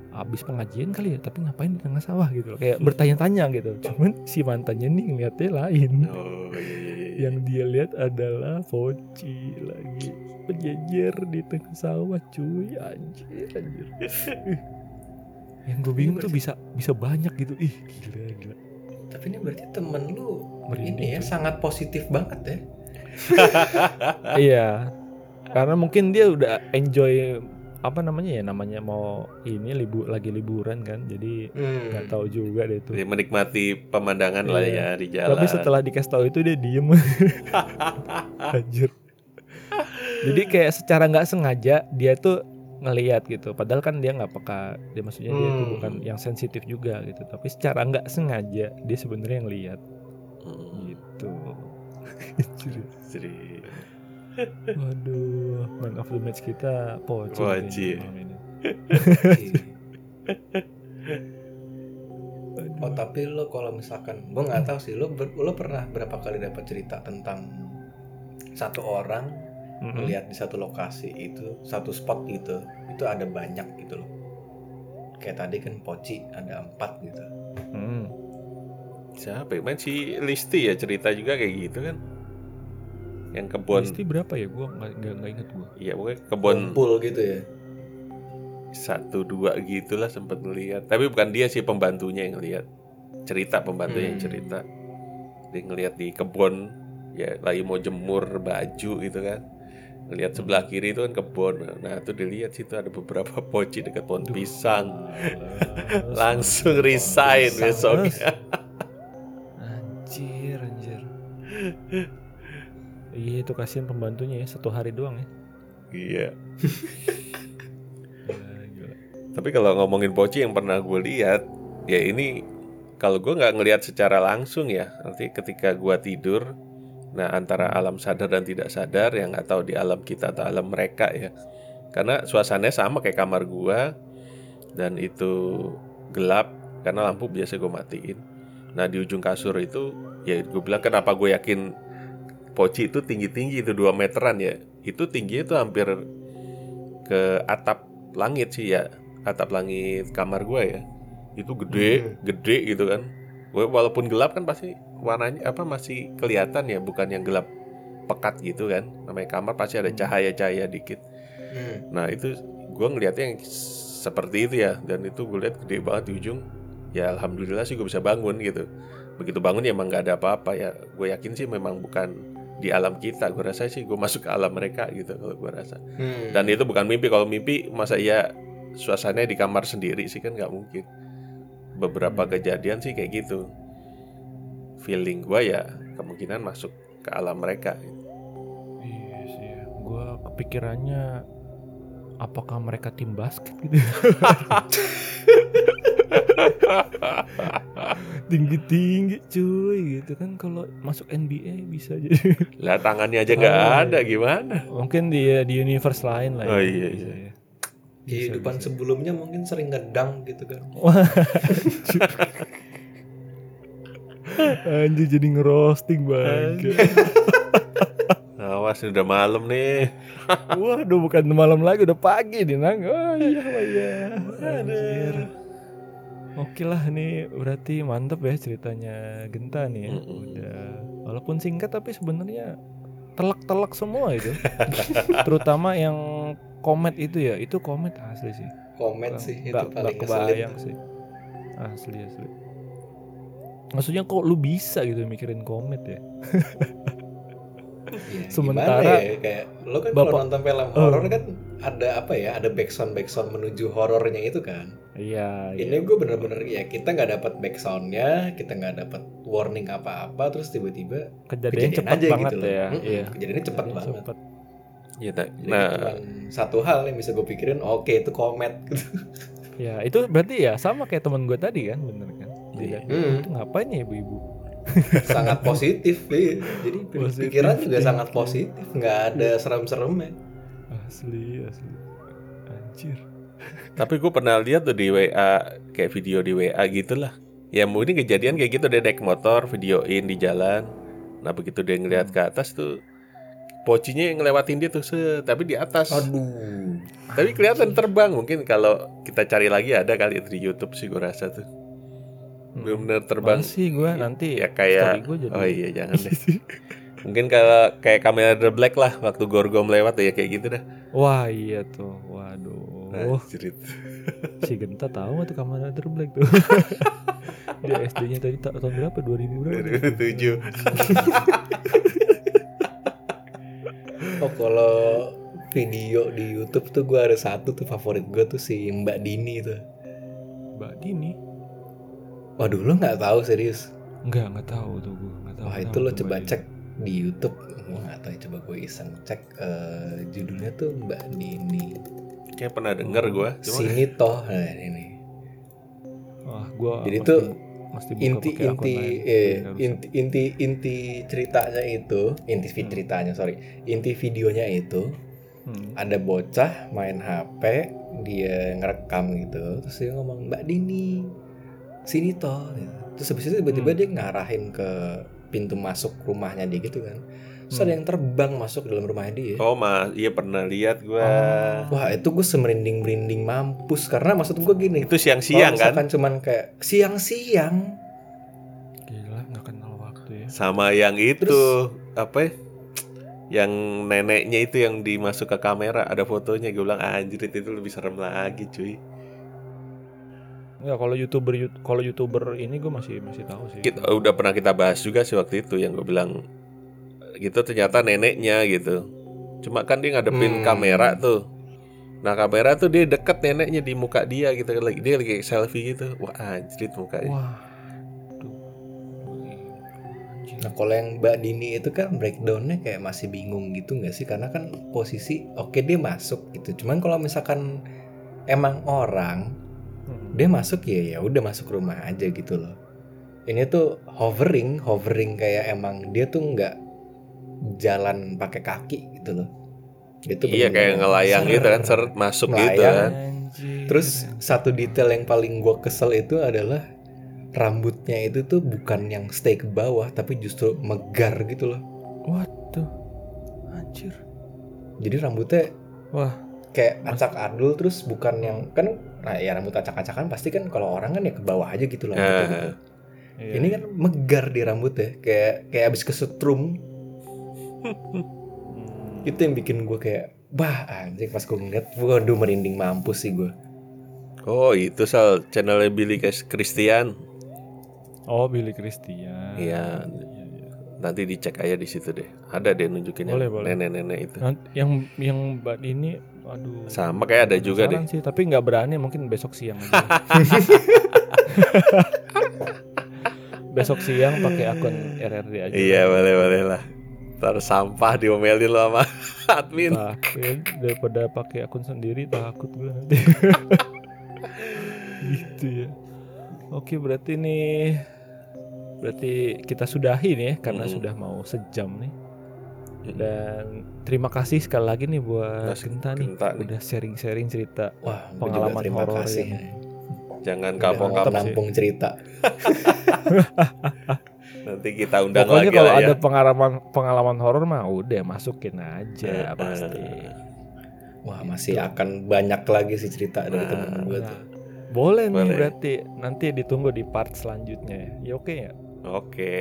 habis pengajian kali ya tapi ngapain di tengah sawah gitu loh. Kayak bertanya-tanya gitu. Cuman si mantannya nih ngeliatnya lain. Oh iya iya iya. yang dia lihat adalah poci lagi berjejer di tengah sawah cuy. Anjir anjir. Yang gue bingung tuh bisa bisa banyak gitu. Ih gila gila. Tapi ini berarti temen lu Merinding, ini ya cuy. sangat positif banget ya. iya. Karena mungkin dia udah enjoy apa namanya ya namanya mau ini libur lagi liburan kan jadi Hmm. nggak tahu juga deh tuh Dia menikmati pemandangan lah Iya. ya di jalan. tapi setelah dikasih tahu itu dia diem anjir jadi kayak secara nggak sengaja dia tuh ngelihat gitu padahal kan dia nggak peka dia maksudnya dia tuh Hmm. bukan yang sensitif juga gitu tapi secara nggak sengaja dia sebenarnya ngelihat Hmm. gitu Anjir. Jadi waduh man of the match kita poci Poci. Oh tapi lo kalau misalkan gue nggak tahu sih lo lo pernah berapa kali dapat cerita tentang satu orang Mm-mm. melihat di satu lokasi itu satu spot gitu itu ada banyak gitu loh kayak tadi kan poci ada empat gitu Mm. siapa ya? Main si Listi ya cerita juga kayak gitu kan. Yang kebun Listi berapa ya? Gua nggak nggak inget gua. Iya pokoknya kebun kumpul gitu ya satu dua gitulah sempat ngelihat. Tapi bukan dia sih pembantunya yang ngelihat. Cerita pembantunya yang Hmm. cerita. Dia ngelihat di kebun ya lagi mau jemur baju gitu kan. Ngelihat sebelah kiri itu kan kebun. Nah, itu dilihat situ ada beberapa poci dekat pohon Duh. pisang. Langsung resign Pisang, besok. males. Anjir, anjir. Iya itu kasihan pembantunya ya satu hari doang ya. Iya. Gila, gila. Tapi kalau ngomongin poci yang pernah gue lihat, ya ini kalau gue nggak ngelihat secara langsung ya, nanti ketika gue tidur, nah antara alam sadar dan tidak sadar, yang nggak tahu di alam kita atau alam mereka ya, karena suasananya sama kayak kamar gue, dan itu gelap karena lampu biasa gue matiin. Nah di ujung kasur itu, ya gue bilang kenapa gue yakin poci itu tinggi-tinggi itu 2 meteran ya, itu tingginya itu hampir ke atap langit sih ya, atap langit kamar gue ya. Itu gede gede gitu kan. Gue walaupun gelap kan pasti warnanya apa masih kelihatan ya bukan yang gelap pekat gitu kan. Namanya kamar pasti ada cahaya-cahaya dikit. Hmm. nah itu gue ngelihatnya yang seperti itu ya dan itu gue lihat gede banget di ujung. Ya alhamdulillah sih gue bisa bangun gitu. Begitu bangun ya emang nggak ada apa-apa ya. Gue yakin sih memang bukan di alam kita gue rasa sih gue masuk ke alam mereka gitu kalau gue rasa Hmm. dan itu bukan mimpi kalau mimpi masa iya suasananya di kamar sendiri sih kan nggak mungkin beberapa Hmm. kejadian sih kayak gitu feeling gua ya kemungkinan masuk ke alam mereka Iya sih ya. Gua kepikirannya apakah mereka tim basket gitu. Tinggi-tinggi cuy gitu kan kalau masuk NBA bisa jadi. lah tangannya aja nggak Oh, ada iya. gimana Mungkin di di universe lain lah. ya. Oh, iya, Bisa iya. ya. Kehidupan Bisa, bisa. sebelumnya mungkin sering ngedang gitu kan. Anjir jadi ngerosting banget. awas udah malam nih Waduh bukan malam lagi udah pagi nih nang. Oh iya oh, iya. Anjir. Oke lah nih berarti mantep ya ceritanya Genta nih ya. Udah walaupun singkat tapi sebenarnya telak-telak semua itu. Terutama yang komet itu ya, itu komet asli sih. Komet sih itu Nggak- paling kebayang sih. Asli asli. Maksudnya kok lu bisa gitu mikirin komet ya? Iya, Sementara- ya kayak lo kan kalau Bapak- nonton film horor kan ada apa ya ada backsound backsound menuju horornya itu kan Iya. iya. ini gue bener-bener ya kita nggak dapat backsoundnya kita nggak dapat warning apa-apa terus tiba-tiba kejadian kejadian cepat aja banget gitu loh ya. Mm-mm, Iya. kejadiannya cepat Kejadian banget cepet. ya, nah, jadi nah cuman satu hal yang bisa gue pikirin oke itu komet gitu Ya itu berarti ya sama kayak teman gue tadi kan, bener kan? Iya. Dilihat, Hmm. itu ngapain ya ibu-ibu? sangat positif iya. jadi Positif pikiran juga sangat positif nggak ada serem-seremnya Asli, asli. Anjir. tapi gue pernah lihat tuh di WA kayak video di WA gitulah ya mungkin kejadian kayak gitu dia naik motor videoin di jalan nah begitu dia ngeliat ke atas tuh pocinya yang ngelewatin dia tuh se tapi di atas aduh Tapi kelihatan terbang mungkin kalau kita cari lagi ada kali di YouTube sih gue rasa tuh. Benar-benar terbang. sih gue nanti Ya kayak jadi Oh iya jangan deh. mungkin kalau kayak kamera The Black lah waktu Gorgo melewat ya kayak gitu dah. Wah iya tuh, waduh. Anjrit. Si Genta tahu nggak tuh kamera terblack tuh? Dia SD-nya tadi ta- tahun berapa? 2000 berapa? 2007. oh kalau video di YouTube tuh gue ada satu tuh favorit gue tuh si Mbak Dini tuh Mbak Dini? waduh lo nggak tahu serius Enggak, enggak tahu tuh gue. Enggak tahu. wah itu lo coba Mbak cek di YouTube gue nggak tahu coba gue iseng cek eh, judulnya tuh Mbak Dini Kayak pernah denger gue. Sini toh nah ini. Wah, gue Jadi tuh mesti buka inti inti eh, rusak. inti inti inti ceritanya itu inti Hmm. ceritanya sorry inti videonya itu Hmm. ada bocah main HP dia ngerekam gitu terus dia ngomong Mbak Dini sini toh gitu. terus habis itu tiba-tiba Hmm. dia ngarahin ke pintu masuk rumahnya dia gitu kan terus ada Hmm. yang terbang masuk dalam rumahnya dia Oh mas, iya pernah lihat gue. Oh. wah itu gue semerinding merinding mampus karena maksud gue gini Itu siang-siang kan? misalkan cuman kayak siang-siang Gila, nggak kenal waktu ya. Sama yang itu Terus- apa? ya? Yang neneknya itu yang dimasuk ke kamera ada fotonya gue bilang anjrit itu lebih serem lagi cuy. Enggak, kalau youtuber Yout- kalau youtuber ini gue masih masih tahu sih. kita udah pernah kita bahas juga sih waktu itu yang gue bilang gitu ternyata neneknya gitu cuma kan dia ngadepin Hmm. kamera tuh nah kamera tuh dia deket neneknya di muka dia gitu lagi dia lagi selfie gitu wah anjrit mukanya Wah. Tuh. Nah kalau yang Mbak Dini itu kan breakdownnya kayak masih bingung gitu nggak sih? Karena kan posisi oke dia masuk gitu. Cuman kalau misalkan emang orang Hmm. dia masuk ya ya udah masuk rumah aja gitu loh. Ini tuh hovering, hovering kayak emang dia tuh nggak jalan pakai kaki gitu loh. Dia tuh Iya kayak ngelayang gitu kan, seret masuk gitu Ngelayang. kan. Anjir. Terus satu detail yang paling gue kesel itu adalah rambutnya itu tuh bukan yang stay ke bawah tapi justru megar gitu loh. Waduh. Anjir. Jadi rambutnya Wah. kayak acak adul terus bukan yang kan nah ya rambut acak-acakan pasti kan kalau orang kan ya ke bawah aja gitu loh rambutnya Ah. gitu. Iya. Ini kan megar di rambutnya kayak kayak abis kesetrum. Itu yang bikin gue kayak bah anjing pas gue ngeliat waduh merinding mampus sih gue Oh itu soal channelnya Billy Kes- Christian. Oh, Billy Christian. Iya. Iya, iya. Nanti dicek aja di situ deh. Ada deh nunjukin yang Boleh, boleh. nenek-nenek itu. Nanti yang yang Mbak ini aduh. Sama kayak ada juga deh. sih, tapi nggak berani mungkin besok siang aja. besok siang pakai akun RRD aja. Iya boleh boleh lah. Ntar sampah diomelin lo sama admin. Takut daripada pakai akun sendiri takut gue nanti. gitu ya. Oke berarti nih berarti kita sudahi nih ya karena Mm-mm. sudah mau sejam nih. Dan terima kasih sekali lagi nih buat Mas Genta nih Genta nih. udah sharing-sharing cerita wah Pengalaman horor yang- Jangan Udah kapok-kapok. penampung cerita Nanti kita undang Pokoknya lagi kalau ya. ada pengalaman pengalaman horor mah udah masukin aja pasti. wah masih akan banyak lagi sih cerita dari Nah, temen gue Nah, tuh boleh nih Boleh. berarti nanti ditunggu di part selanjutnya ya. Ya oke ya. Oke.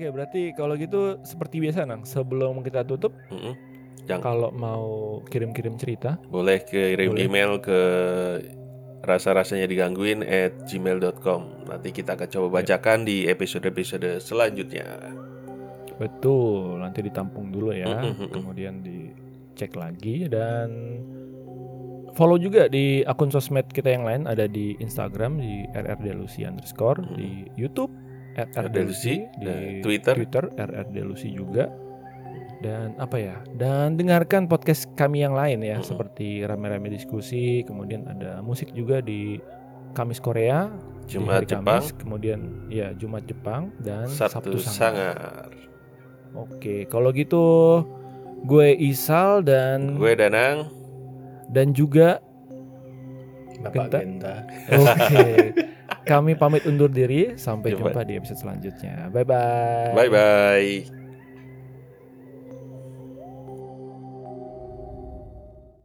Oke, berarti kalau gitu seperti biasa Nang, sebelum kita tutup Mm-mm. Jangan kalau mau kirim-kirim cerita, boleh kirim Boleh. email ke rasa-rasanya digangguin at gmail.com Nanti kita akan coba bacakan di episode-episode selanjutnya betul, nanti ditampung dulu ya, Mm, mm, mm, mm. kemudian dicek lagi dan follow juga di akun sosmed kita yang lain ada di Instagram di rrdelusi underscore, Mm. di YouTube Delusi, di Twitter. Twitter rrdelusi juga. Dan apa ya? Dan dengarkan podcast kami yang lain ya, Mm-mm. seperti rame-rame diskusi, kemudian ada musik juga di Kamis Korea, di Jumat hari Jepang, Kamis, kemudian ya Jumat Jepang dan Sabtu, Sangar. Sangar Oke, kalau gitu gue Isal dan Gue Danang dan juga Bapak Genta. Genta oke. kami pamit undur diri sampai Jumpa. jumpa di episode selanjutnya. Bye bye. Bye-bye